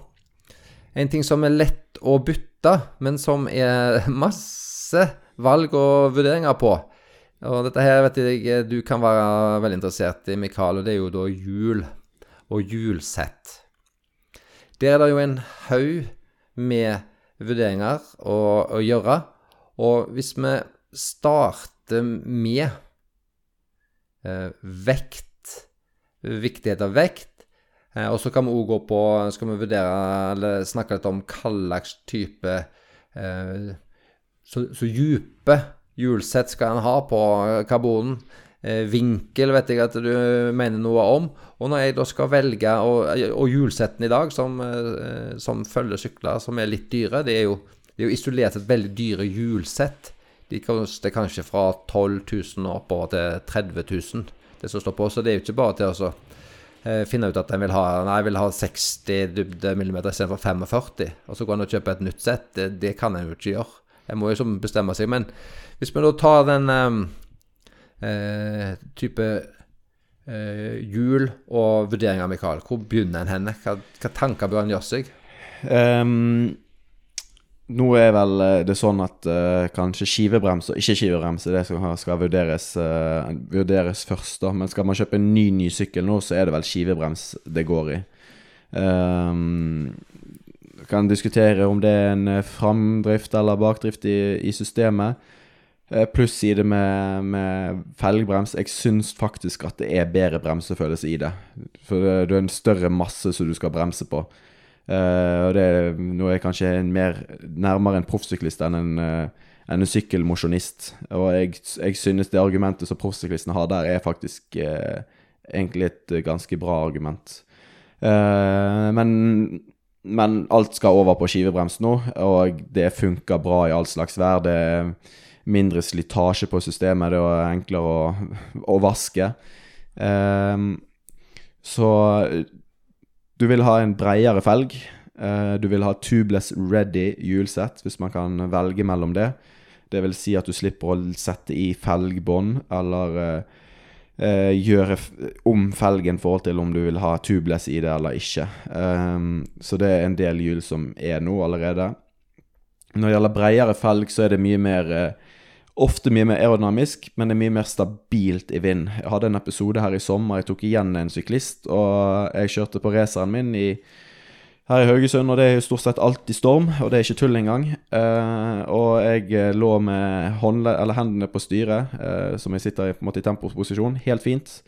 S1: En ting som er lett å bytte, men som er masse valg og vurderinger på. Og dette her vet jeg eh, du kan være veldig interessert i, Mikael, og det er jo da hjul og hjulsett. Der er det jo en haug med vurderinger å, å gjøre. Og hvis vi starter med vekt, viktighet av vekt, eh, og så kan vi òg gå på Skal vi vurdere eller snakke litt om hva slags type eh, så, så dype hjulsett skal en ha på karbonen. Eh, vinkel vet jeg at du mener noe om. Og når jeg da skal velge, og, og hjulsettene i dag som, eh, som følger sykler som er litt dyre, det er jo, det er jo isolert et veldig dyre hjulsett. De koster kanskje fra 12 000 og oppover til 30 000, det som står på. Så det er jo ikke bare til å eh, finne ut at en vil jeg vil ha 60 dybdemillimeter istedenfor 45, og så går en og kjøper et nytt sett. Det, det kan en jo ikke gjøre. En må jo bestemme seg. Men hvis vi da tar den eh, eh, type eh, hjul og vurderinger, Mikael, hvor begynner en henne? Hva, hva tanker bør en gjøre seg?
S2: Um, nå er vel eh, det sånn at uh, kanskje skivebrems og ikke skivebrems er det som skal vurderes, uh, vurderes, først. da Men skal man kjøpe en ny ny sykkel nå, så er det vel skivebrems det går i. Um, kan diskutere om det er en framdrift eller bakdrift i, i systemet. Pluss i det med, med felgbrems. Jeg syns faktisk at det er bedre bremsefølelse i det. For det, det er en større masse som du skal bremse på. Uh, og det, er jeg kanskje en mer nærmere en proffsyklist enn en, uh, en sykkelmosjonist. Og jeg, jeg, synes det argumentet som proffsyklistene har der, er faktisk uh, egentlig et ganske bra argument. men, men alt skal over på skivebrems nå, og det funker bra i all slags vær. Det er mindre slitasje på systemet, det er enklere å, å vaske. så du vil ha en bredere felg. Uh, du vil ha tubeless ready hjulsett, hvis man kan velge mellom det. Det vil si at du slipper å sette i felgbånd, eller uh, uh, gjøre om felgen i forhold til om du vil ha tubeless i det eller ikke. Um, så det er en del hjul som er nå allerede. Når det gjelder bredere felg, så er det mye mer Ofte mye mer aerodynamisk, men det er mye mer stabilt i vind. Jeg hadde en episode her i sommer. Jeg tok igjen en syklist, og jeg kjørte på raceren min i, her i Haugesund, og det er jo stort sett alltid storm, og det er ikke tull engang. Eh, og jeg eh, lå med håndle, hendene på styret, eh, som jeg sitter i, på en måte, i temposposisjon, helt fint.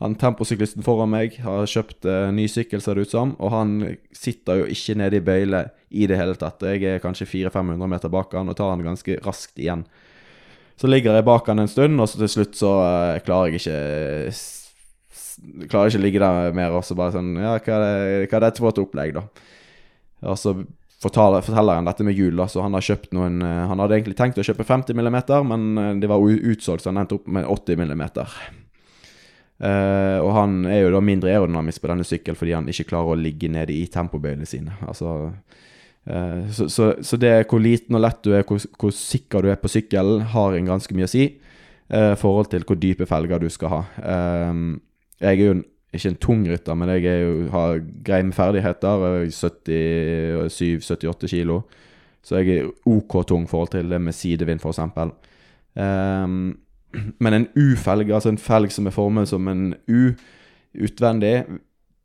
S2: Han temposyklisten foran meg har kjøpt eh, ny sykkel, ser det ut som, og han sitter jo ikke nede i bøyle i det hele tatt. Jeg er kanskje 400-500 meter bak han og tar han ganske raskt igjen. Så ligger jeg bak han en stund, og så til slutt så uh, klarer jeg ikke Klarer ikke å ligge der mer, og så bare sånn Ja, hva er, det, hva er dette for et opplegg, da? Og så forteller, forteller han dette med hjul, da, så han har kjøpt noen uh, Han hadde egentlig tenkt å kjøpe 50 mm, men uh, det var utsolgt, så han endte opp med 80 mm. Uh, og han er jo da mindre aerodynamisk på denne sykkelen fordi han ikke klarer å ligge nede i tempobøyene sine. Altså Eh, så, så, så, det hvor liten og lett du er, hvor, hvor, sikker du er på sykkelen, har en ganske mye å si i uh, forhold til hvor dype felger du skal ha. Um, jeg er jo ikke en tung rytter, men jeg jo, har greie med ferdigheter. 77-78 kilo. Så jeg er OK tung i forhold til det med sidevind, f.eks. Um, men en U-felg, altså en felg som er formet som en U utvendig,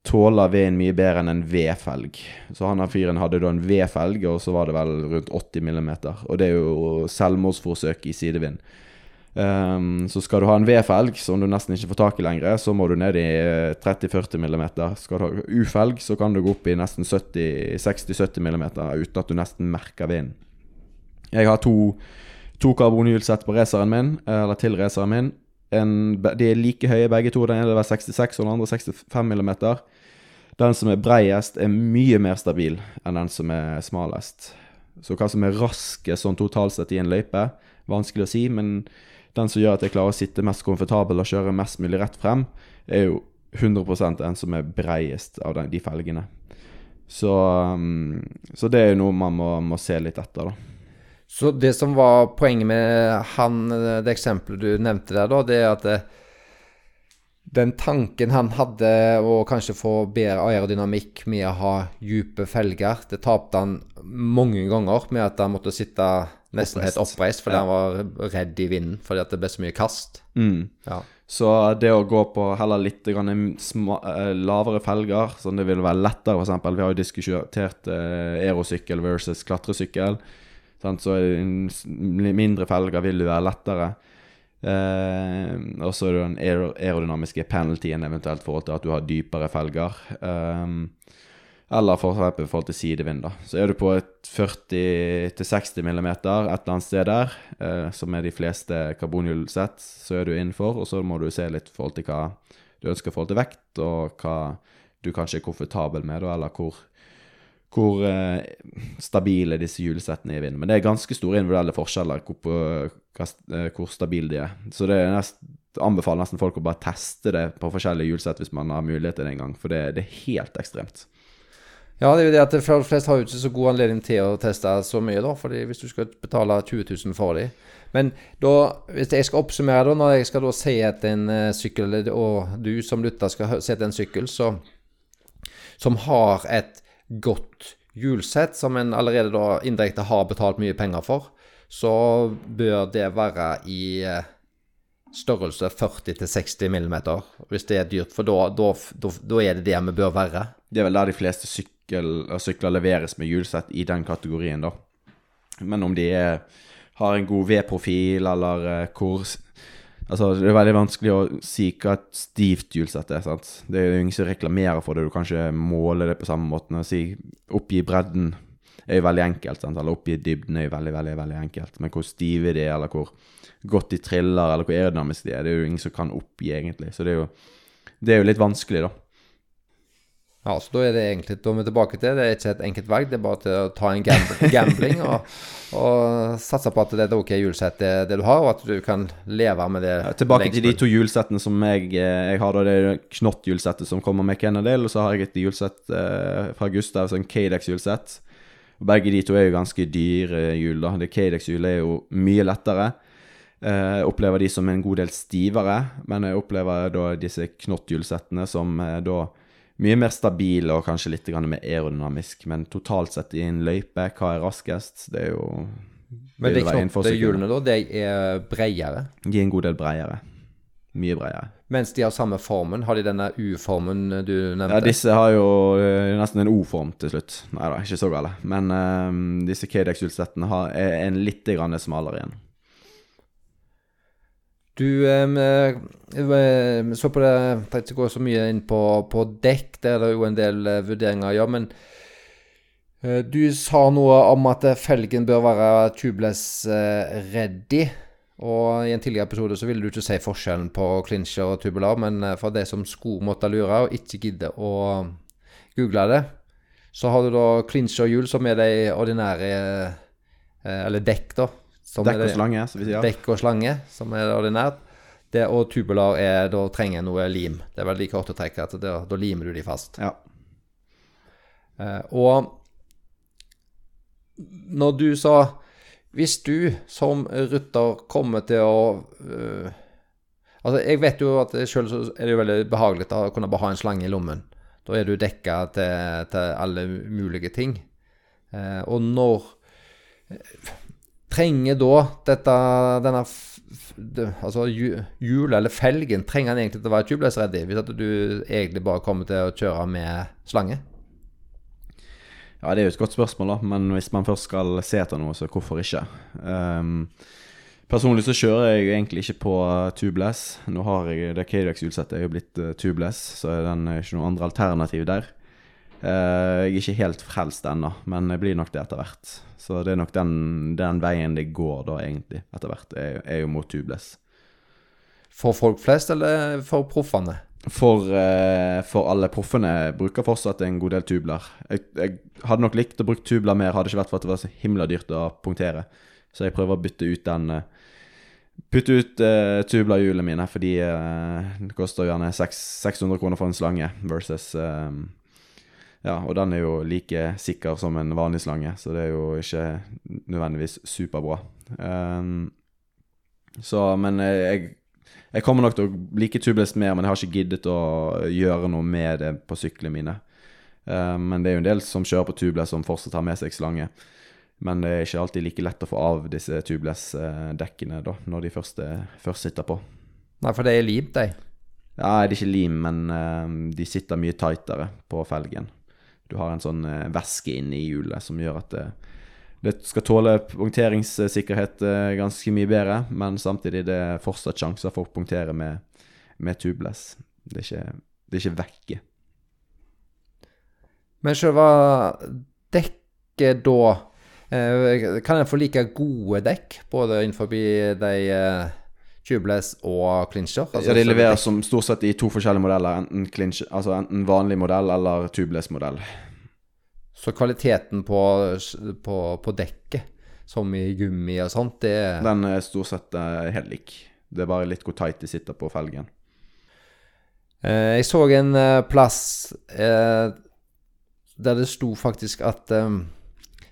S2: tåler veden mye bedre enn en V-felg. Så han her fyren hadde da en V-felg, og så var det vel rundt 80 millimeter. Og det er jo selvmordsforsøk i sidevind. Um, så skal du ha en V-felg som du nesten ikke får tak i lenger, så må du ned i 30-40 millimeter. Skal du ha U-felg, så kan du gå opp i nesten 60-70 millimeter uten at du nesten merker vinden. Jeg har to, to karbonhjulsett på raceren min, eller til raceren min. En, de er like høye begge to. Den ene er 66 og den andre 65 millimeter. Den som er breiest, er mye mer stabil enn den som er smalest. Så hva som er raskest sånn totalt sett i en løype, vanskelig å si, men den som gjør at jeg klarer å sitte mest komfortabel og kjøre mest mulig rett frem, er jo 100% den som er breiest av de felgene. Så, um, så, det er jo noe man må, må, se litt etter, da.
S1: Så det som var poenget med han, det eksempelet du nevnte der, da, det er at det, den tanken han hadde å kanskje få bedre aerodynamikk med å ha dype felger, det tapte han mange ganger med at han måtte sitte nesten helt oppreist fordi ja. han var redd i vinden fordi at det ble så mye kast.
S2: Mm. Ja. Så det å gå på heller litt sma, uh, lavere felger, sånn det ville være lettere, f.eks. Vi har jo diskutert aerosykkel versus klatresykkel. Sant? Så mindre felger vil jo være lettere. Eh, og så er det den aerodynamiske penaltyen eventuelt forhold til at du har dypere felger. Eh, eller for i forhold til sidevind. da. Så er du på et 40-60 mm et eller annet sted der, eh, som er de fleste karbonhjulsett, så er du innenfor. Og så må du se litt i forhold til hva du ønsker i forhold til vekt, og hva du kanskje er komfortabel med, da, eller hvor, hvor eh, stabile disse hjulsettene er i vind. Men det er ganske store individuelle forskjeller hvor, på, eh, hvor stabile de er. Så det er nest, anbefaler nesten folk å bare teste det på forskjellige hjulsett hvis man har mulighet til det en gang, for det, det er helt ekstremt.
S1: Ja, det er jo det at de fleste har jo ikke så god anledning til å teste så mye, da. fordi hvis du skal betale 20 000 for dem. Men da, hvis jeg skal oppsummere, da, når jeg skal da se etter en uh, sykkel, og du som lytter skal se etter en sykkel så, som har et godt hjulsett, som en allerede da indirekte har betalt mye penger for, så bør det være i uh, størrelse 40-60 mm, hvis det er dyrt. For da, er det det vi bør være.
S2: Det er vel der de fleste sykkel, sykler leveres med hjulsett i den kategorien, da. Men om de er, har en god V-profil, eller hvor Altså, det er veldig vanskelig å si hva et stivt hjulsett er. sant? Det er jo ingen som reklamerer for det. Du kan ikke måle det på samme måte. Si, oppgi bredden er jo veldig enkelt. sant? Eller oppgi dybden er jo veldig, veldig veldig enkelt. Men hvor stive de er, eller hvor godt de triller, eller hvor aerodynamiske de er, det er jo ingen som kan oppgi, egentlig. Så det er jo, det er jo litt vanskelig, da.
S1: Ja, så da er det egentlig da er vi tilbake til det er ikke et enkelt valg, det er bare til å ta en gambling og, og, satse på at det er et ok hjulsett det, det, du har, og at du kan leve med det.
S2: Ja, tilbake til de to hjulsettene som jeg, eh, jeg har, da det er Knott-hjulsettet som kommer med Kennedale, og så har jeg et hjulsett eh, fra Gustav, sånn Cadex-hjulsett. Begge de to er jo ganske dyre hjul. da. Det Cadex-hjulet er jo mye lettere. Eh, jeg opplever de som en god del stivere, men jeg opplever da disse Knott-hjulsettene som eh, da mye mer stabil og kanskje litt mer aerodynamisk. Men totalt sett i en løype, hva er raskest? Det er jo
S1: Men det er knopp, hjulene, da, de er bredere?
S2: De er en god del bredere. Mye bredere.
S1: Mens de har samme formen? Har de denne U-formen du nevnte?
S2: Ja, disse har jo uh, nesten en O-form til slutt. Nei da, ikke så gale. Men um, disse Kadex-hjulsettene er en litt smalere igjen.
S1: Du eh, så på det Jeg trenger ikke gå så mye inn på, på dekk, der er det jo en del eh, vurderinger ja, men eh, du sa noe om at felgen bør være tubeless eh, ready. Og i en tidligere episode så ville du ikke si forskjellen på clincher og tubular, men eh, for de som skulle måtte lure og ikke gidde å google det, så har du da clincher-hjul som er de ordinære eh, Eller dekk, da
S2: dekk og slange,
S1: som vi sier. Dekk og slange, som er ordinært. Det, og tubular er, da trenger noe lim. Det er veldig kort å trekke, at da, da limer du de fast.
S2: Ja.
S1: Eh, og når du sa Hvis du som rutter kommer til å uh, Altså, jeg vet jo at sjøl så er det jo veldig behagelig å kunne bare ha en slange i lommen. Da er du dekka til, til alle mulige ting. Eh, og når trenger da dette denne Altså hjulet eller felgen, trenger den egentlig til å være tubeless-ready hvis at du egentlig bare kommer til å kjøre med slange?
S2: Ja, det er jo et godt spørsmål, da. Men hvis man først skal se etter noe, så hvorfor ikke? Um, personlig så kjører jeg egentlig ikke på uh, tubeless. Nå har jeg det Cadex-hjulsettet er jo blitt uh, tubeless, så den er ikke noe andre alternativ der. Uh, jeg er ikke helt frelst ennå, men jeg blir nok det etter hvert. Så det er nok den, den veien det går da, egentlig, etter hvert, er, er jo mot tubeless.
S1: For folk flest, eller for proffene?
S2: For, eh, for alle proffene bruker fortsatt en god del tubler. Jeg, jeg hadde nok likt å bruke tubler mer, hadde det ikke vært for at det var så himla dyrt å punktere. Så jeg prøver å bytte ut den eh, Putte ut uh, tublerhjulene mine, fordi eh, det koster gjerne 600 kroner for en slange versus eh, Ja, og den er jo like sikker som en vanlig slange, så det er jo ikke nødvendigvis superbra. Um, så, men eh, jeg jeg kommer nok til å like tubeless mer, men jeg har ikke giddet å gjøre noe med det på syklene mine. Um, men det er jo en del som kjører på tubeless som fortsatt har med seg slange. Men det er ikke alltid like lett å få av disse tubeless-dekkene da, når de først, først sitter på.
S1: Nei, for det er limt, de.
S2: Ja, det er ikke lim, men um, de sitter mye tightere på felgen. Du har en sånn eh, væske inni hjulet som gjør at det, det skal tåle punkteringssikkerhet eh, ganske mye bedre, men samtidig det er fortsatt sjanser for å punktere med, med tubeless. Det er ikke, det er ikke vekke.
S1: Men selve dekket da eh, Kan en få like gode dekk, både innenfor de eh, tubeless og clincher? Altså,
S2: ja, de leverer som stort sett i to forskjellige modeller, enten, clinch, altså enten vanlig modell eller tubeless-modell.
S1: Så kvaliteten på, på, på dekket, som i gummi og sånt, det er
S2: Den er stort sett eh, helt lik. Det er bare litt hvor tight de sitter på felgen.
S1: Eh, Jeg så en eh, plass der det sto faktisk at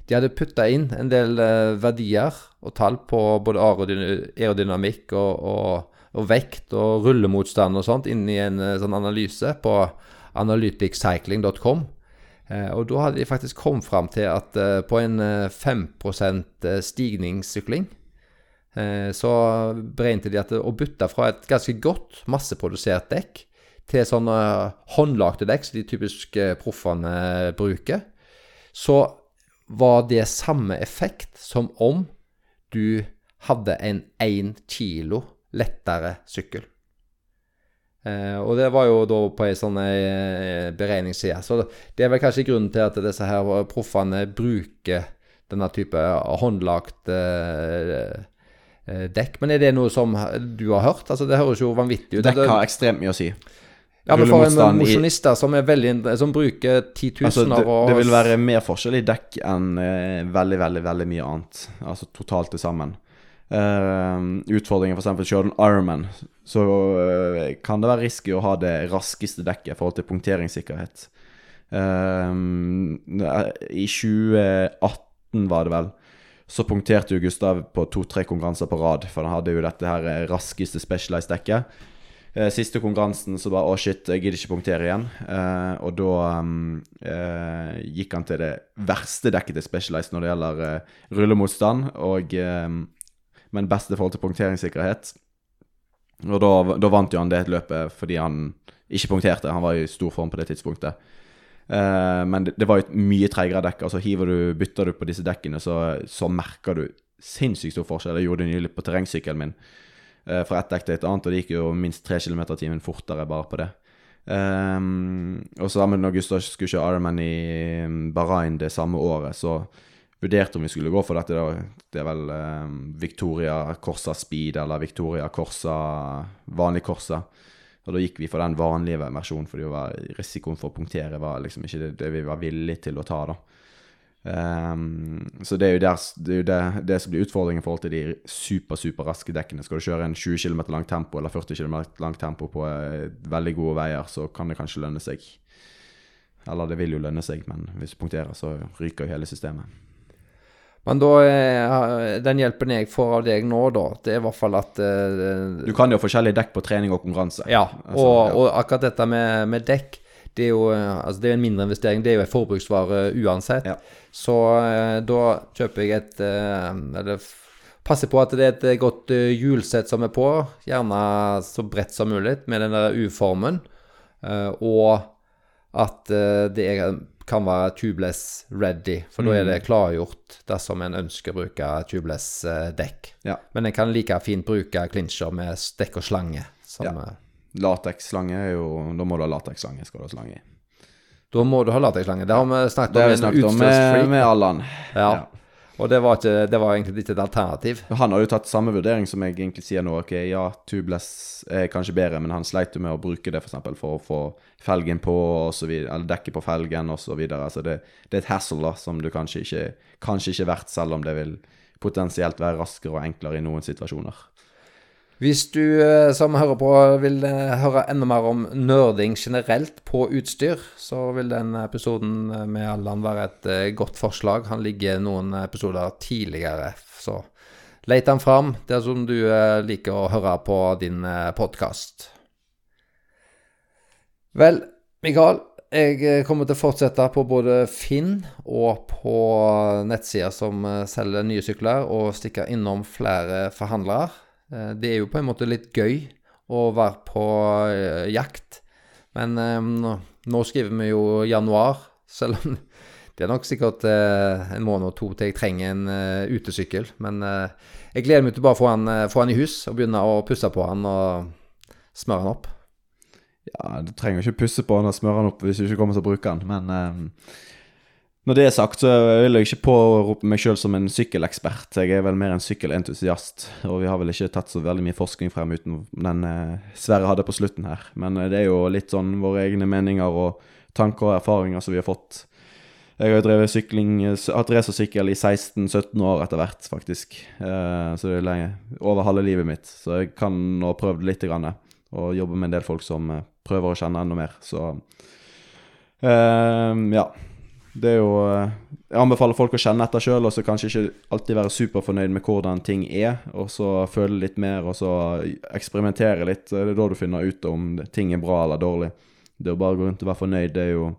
S1: de hadde putta inn en del eh, verdier og tall på både aerodynamikk og, og, og vekt og rullemotstand og sånt inn i en eh, sånn analyse på analyticcycling.com. Eh, og da hadde de faktisk kommet fram til at på en eh, 5 eh, stigningssykling så beregnet de at å bytte fra et ganske godt masseprodusert dekk til sånne håndlagte dekk som de typisk eh, proffene bruker, så var det samme effekt som om du hadde en 1 kilo lettere sykkel. Eh, og det var jo da på ei sånn eh, beregningsside. Så det er vel kanskje grunnen til at disse her proffene bruker denne type håndlagt eh, eh, dekk. Men er det noe som du har hørt? Altså Det høres jo vanvittig ut.
S2: Dekk har ekstremt mye å si.
S1: Ja, men for en mosjonist som, som bruker titusener
S2: Altså, det,
S1: og
S2: det vil være mer forskjell i dekk enn uh, veldig, veldig veldig mye annet. Altså totalt til sammen. Uh, utfordringen f.eks. kjører en Ironman, så uh, kan det være risky å ha det raskeste dekket i forhold til punkteringssikkerhet. I 2018 var det vel, så punkterte jo Gustav på to-tre konkurranser på rad, for han hadde jo dette her raskeste Specialized-dekket. Eh, Siste konkurransen så bare Å, shit, jeg gidder ikke punktere igjen. Eh, og da um, eh, gikk han til det verste dekket til Specialized når det gjelder eh, rullemotstand, og, men best i forhold til punkteringssikkerhet. Og da, da vant jo han det løpet fordi han ikke punkterte. Han var i stor form på det tidspunktet. Men det, det var jo et mye treigere dekk. Altså hiver du, Bytter du på disse dekkene, så, så merker du sinnssykt stor forskjell. Jeg gjorde det nylig på terrengsykkelen min fra ett dekk til et annet, og det gikk jo minst 3 km i timen fortere bare på det. Um, og sammen når Gustav skulle kjøre Ironman i um, Bahrain det samme året, så vurderte om vi skulle gå for dette. da. Det er vel um, Victoria Corsa Speed eller Victoria Corsa vanlig Corsa. Og da gikk vi for den vanlige versjonen, fordi risikoen for å punktere var liksom ikke det, det vi var villige til å ta. da. Ehm, så det er jo, der, det, er jo det, det som blir utfordringen i forhold til de super, super raske dekkene. Skal du kjøre en 20 km langt tempo eller 40 km langt tempo på eh, veldig gode veier, så kan det kanskje lønne seg. Eller det vil jo lønne seg, men hvis du punkterer, så ryker jo hele systemet.
S1: Men da er den hjelpen jeg får av deg nå, da, det er i hvert fall at uh,
S2: Du kan jo ha forskjellige dekk på trening og konkurranse.
S1: Ja,
S2: Altså,
S1: og,
S2: ja.
S1: og akkurat dette med, med dekk, det er jo eh, altså det er en mindre investering. Det er jo en forbruksvare uansett.
S2: Ja.
S1: Så eh, da kjøper jeg et eh, Eller passer på at det er et godt hjulsett som er på, gjerne så bredt som mulig, med den der U-formen. Og at det er, kan være tubeless ready, for da er det klargjort dersom en ønsker å bruke tubeless dekk.
S2: Ja.
S1: Men en kan like fint bruke clincher med dekk og slange. Som,
S2: Ja. Lateksslange er jo Da må du ha lateksslange, skal du ha slange i.
S1: Da må du ha latexslange. Det har vi snakket
S2: Det
S1: om
S2: har
S1: i
S2: vi snakket om med, med Allan.
S1: Ja.
S2: Ja.
S1: Og det var, ikke, det var egentlig ikke et alternativ.
S2: Han har jo tatt samme vurdering som jeg egentlig sier nå. Ok, ja, tubeless er kanskje bedre, men han sleit jo med å bruke det for, eksempel, for å få felgen på, og så videre, eller dekket på felgen videre. Altså det, det er et hassle da, som du kanskje ikke, kanskje ikke er verdt, selv om det vil potensielt være raskere og enklere i noen situasjoner.
S1: Hvis du eh, som hører på vil eh, høre enda mer om nerding generelt på utstyr, så vil den episoden eh, med Allan være et godt forslag. Han ligger noen episoder tidligere, så let han fram dersom du liker å høre på din podkast. Vel, Mikael, jeg kommer til å fortsette på både Finn og på nettsider som selger nye sykler, og stikke innom flere forhandlere. Eh, Det er jo på en måte litt gøy å være på eh, jakt, men eh, nå- skriver vi jo januar, selv om det er nok sikkert en måned og to til jeg trenger en utesykkel. Men jeg gleder meg til bare å få han, få han i hus og begynne å pusse på han og smøre han opp.
S2: Ja, du trenger ikke pusse på han og smøre han opp hvis du ikke kommer til å bruke han, men når det er sagt, så vil jeg ikke pårope meg sjøl som en sykkelekspert. Jeg er vel mer en sykkelentusiast, og vi har vel ikke tatt så veldig mye forskning frem uten den eh, Sverre hadde på slutten her. Men eh, det er jo litt sånn våre egne meninger og tanker og erfaringer som vi har fått. Jeg har jo drevet sykling, hatt racersykkel i 16-17 år etter hvert, faktisk. Eh, så det er lenge, over halve livet mitt. Så jeg kan og har prøvd lite grann, og jobber med en del folk som prøver å kjenne enda mer. Så ja. Det er jo eh, Jeg anbefaler folk å kjenne etter sjøl, og så kanskje ikke alltid være superfornøyd med hvordan ting er, og så føle litt mer, og så eksperimentere litt. Det er da du finner ut om ting er bra eller dårlig. Det å bare gå rundt og være fornøyd, det er jo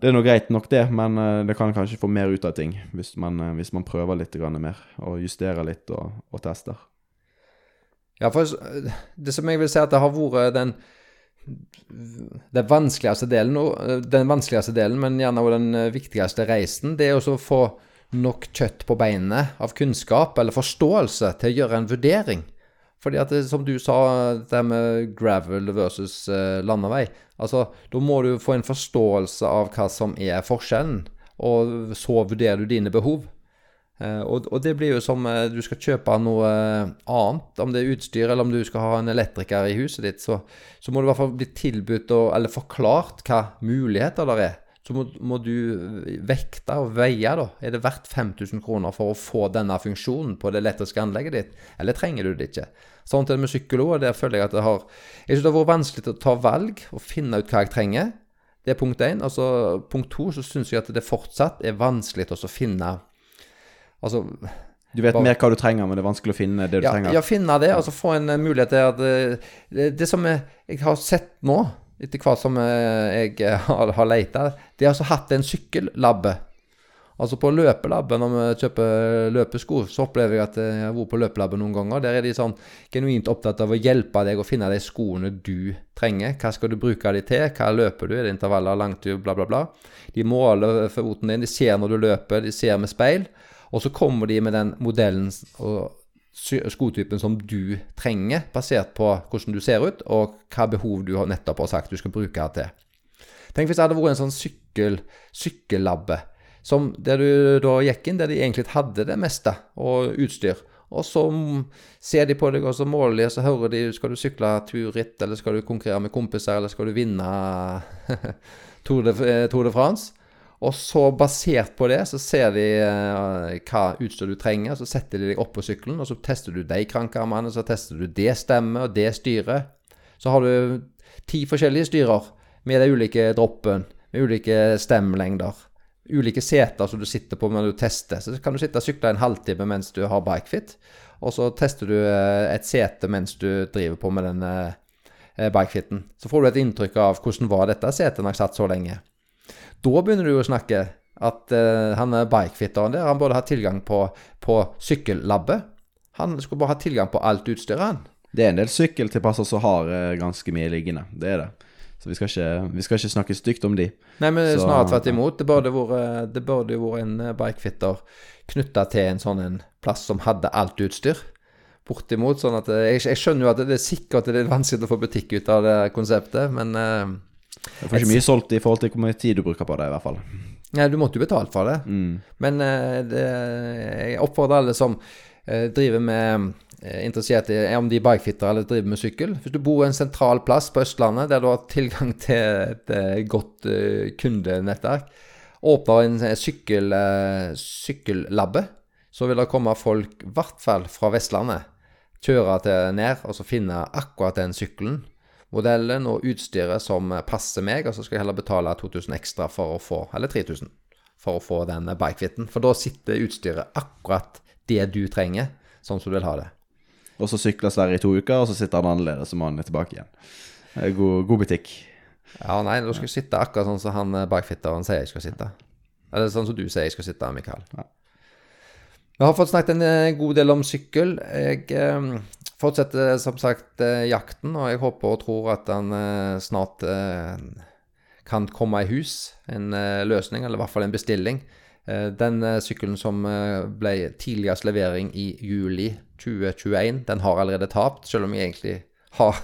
S2: Det er nå greit nok, det, men eh, det kan kanskje få mer ut av ting hvis man, eh, hvis man prøver litt mer, og justerer litt og, og tester.
S1: Ja, for det som jeg vil si at det har vært den den vanskeligste delen, den vanskeligste delen, men gjerne også den eh, viktigste reisen, det er å få nok kjøtt på beinet av kunnskap eller forståelse til å gjøre en vurdering. Fordi at det, som du sa, det med gravel versus eh, landevei, altså da må du få en forståelse av hva som er forskjellen, og så vurderer du dine behov. Eh, og, og det blir jo som eh, du skal kjøpe noe eh, annet, om det er utstyr eller om du skal ha en elektriker i huset ditt, så, så må du i hvert fall bli tilbudt og, eller forklart hva muligheter der er. Så må, må du vekte og veie, da. Er det verdt 5000 kroner for å få denne funksjonen på det elektriske anlegget ditt, eller trenger du det ikke? Sånn er det med sykkel der føler jeg at det har Jeg syns det har vært vanskelig å ta valg og finne ut hva jeg trenger. Det er punkt én. Altså, punkt to så syns jeg at det fortsatt er vanskelig å finne Altså
S2: Du vet
S1: Bare-
S2: mer hva du trenger, men det er vanskelig å finne det du
S1: ja,
S2: trenger.
S1: ja, finne det, og altså få en eh, mulighet til at eh, det, det som jeg, jeg har sett nå, etter hvert som eh, jeg eh, har, har leita, det har altså hatt en sykkellabbe. Altså på løpelabben, når vi kjøper løpesko, så opplever jeg at eh, jeg har vært på løpelabben noen ganger. Der er de sånn genuint opptatt av å hjelpe deg å finne de skoene du trenger. Hva skal du bruke de til? Hva løper du? Er det intervaller, langtur, bla, bla, bla? De måler foten din, de ser når du løper, de ser med speil. Og så kommer de med den modellen og skotypen som du trenger, basert på hvordan du ser ut, og hva behov du nettopp har sagt du skal bruke det til. Tenk hvis det hadde vært en sånn sykkel, sykkellabbe, som der du da gikk inn, der de egentlig hadde det meste, og utstyr. Og så ser de på deg, og så måler de, og så hører de skal du sykle turritt, eller skal du konkurrere med kompiser, eller skal du vinne Tour de, eh, Tour de France. Og så basert på det, så ser de uh, hva utstyr du trenger, så setter de deg opp på sykkelen, og så tester du de krankarmene, så tester du det stemmet og det styret. Så har du ti forskjellige styrer med de ulike droppen, med ulike stemmelengder. Ulike seter som du sitter på når du tester. Så kan du sitte og sykle en halvtime mens du har bikefit, og så tester du eh, et sete mens du driver på med den eh, bikefiten. Så får du et inntrykk av hvordan var dette setet når jeg satt så lenge. Da begynner du å snakke at uh, han er bikefitteren der, han burde ha tilgang på, på sykkellabbe. Han skulle bare ha tilgang på alt utstyret, han.
S2: Det er en del sykkeltilpasser som har eh, ganske mye liggende. Det er det. Så vi skal ikke, vi skal ikke snakke stygt om de.
S1: Nei, men
S2: Så-
S1: snarere tvert imot. Det burde vært, det burde jo vært en eh, bikefitter knytta til en sånn en plass som hadde alt utstyr. Bortimot. Sånn at jeg, jeg skjønner jo at det er sikkert det er vanskelig å få butikk ut av det konseptet, men eh,
S2: Du får ikke mye solgt i forhold til hvor mye tid du bruker på det, i hvert fall.
S1: Nei, du måtte jo betale for det.
S2: Mm.
S1: Men eh, det, jeg oppfordrer alle som eh, driver med eh, interessert i om de er bikefitter eller driver med sykkel. Hvis du bor i en sentral plass på Østlandet der du har tilgang til et godt kundenettverk, åpner en sykkel, sykkellabbe, så vil det komme folk, i hvert fall fra Vestlandet, kjøre til ned og så finne akkurat den sykkelen, modellen og utstyret som eh, passer meg, og så skal jeg heller betale 2000 ekstra for å få, eller 3000 for å få den bikefitten. For da sitter utstyret akkurat det du trenger, sånn som du vil ha det.
S2: Og så sykler Sverre i to uker, og så sitter han annerledes, og må er tilbake igjen. Er god, god butikk.
S1: Ja, nei, du skal sitte akkurat sånn som han eh, bikefitteren sier jeg skal sitte. Eller sånn som du sier jeg skal sitte, Mikael.
S2: Ja.
S1: Vi har fått snakket en eh, god del om sykkel. Jeg eh, fortsetter som sagt eh, jakten, og jeg håper og tror at han eh, snart eh, kan komme i hus. En eh, løsning, eller i hvert fall en bestilling. Eh, den eh, sykkelen som eh, ble tidligst levering i juli 2021, den har allerede tapt, selv om jeg egentlig har,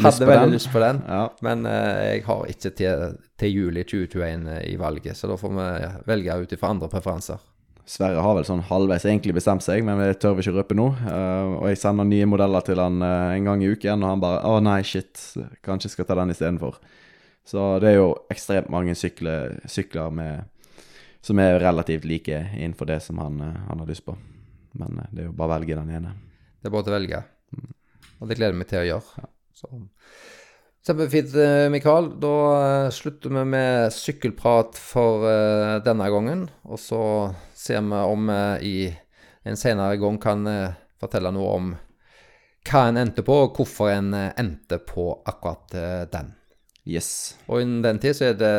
S1: hadde veldig
S2: den.
S1: lyst på den.
S2: Ja.
S1: Men eh, jeg har ikke til, til juli 2021 i valget, så da får vi velge ut ifra andre preferanser.
S2: Sverre har vel sånn halvveis egentlig bestemt seg, men det tør vi ikke røpe nå. Uh, og jeg sender nye modeller til han uh, en gang i uken, og han bare 'Å nei, shit, kanskje jeg skal ta den istedenfor'. Så det er jo ekstremt mange sykler, sykler med, som er relativt like innenfor det som han, eh, han har lyst på. Men det er jo bare å velge den ene.
S1: Det er bare å velge. Og det gleder jeg meg til å gjøre. Ja. Så. Kjempefint, eh, Mikael. Da eh, slutter vi med sykkelprat for eh, denne gangen. Og så ser vi om vi i en senere gang kan fortelle noe om hva en endte på, og hvorfor en endte på akkurat den.
S2: Yes.
S1: Og innen den tid så er det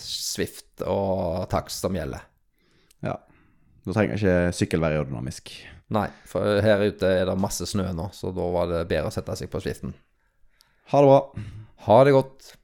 S1: Swift og takst som gjelder.
S2: Ja. Da trenger ikke sykkel være aerodynamisk.
S1: Nei, for her ute er det masse snø nå, så da var det bedre å sette seg på Swiften.
S2: Ha det bra.
S1: Ha det godt.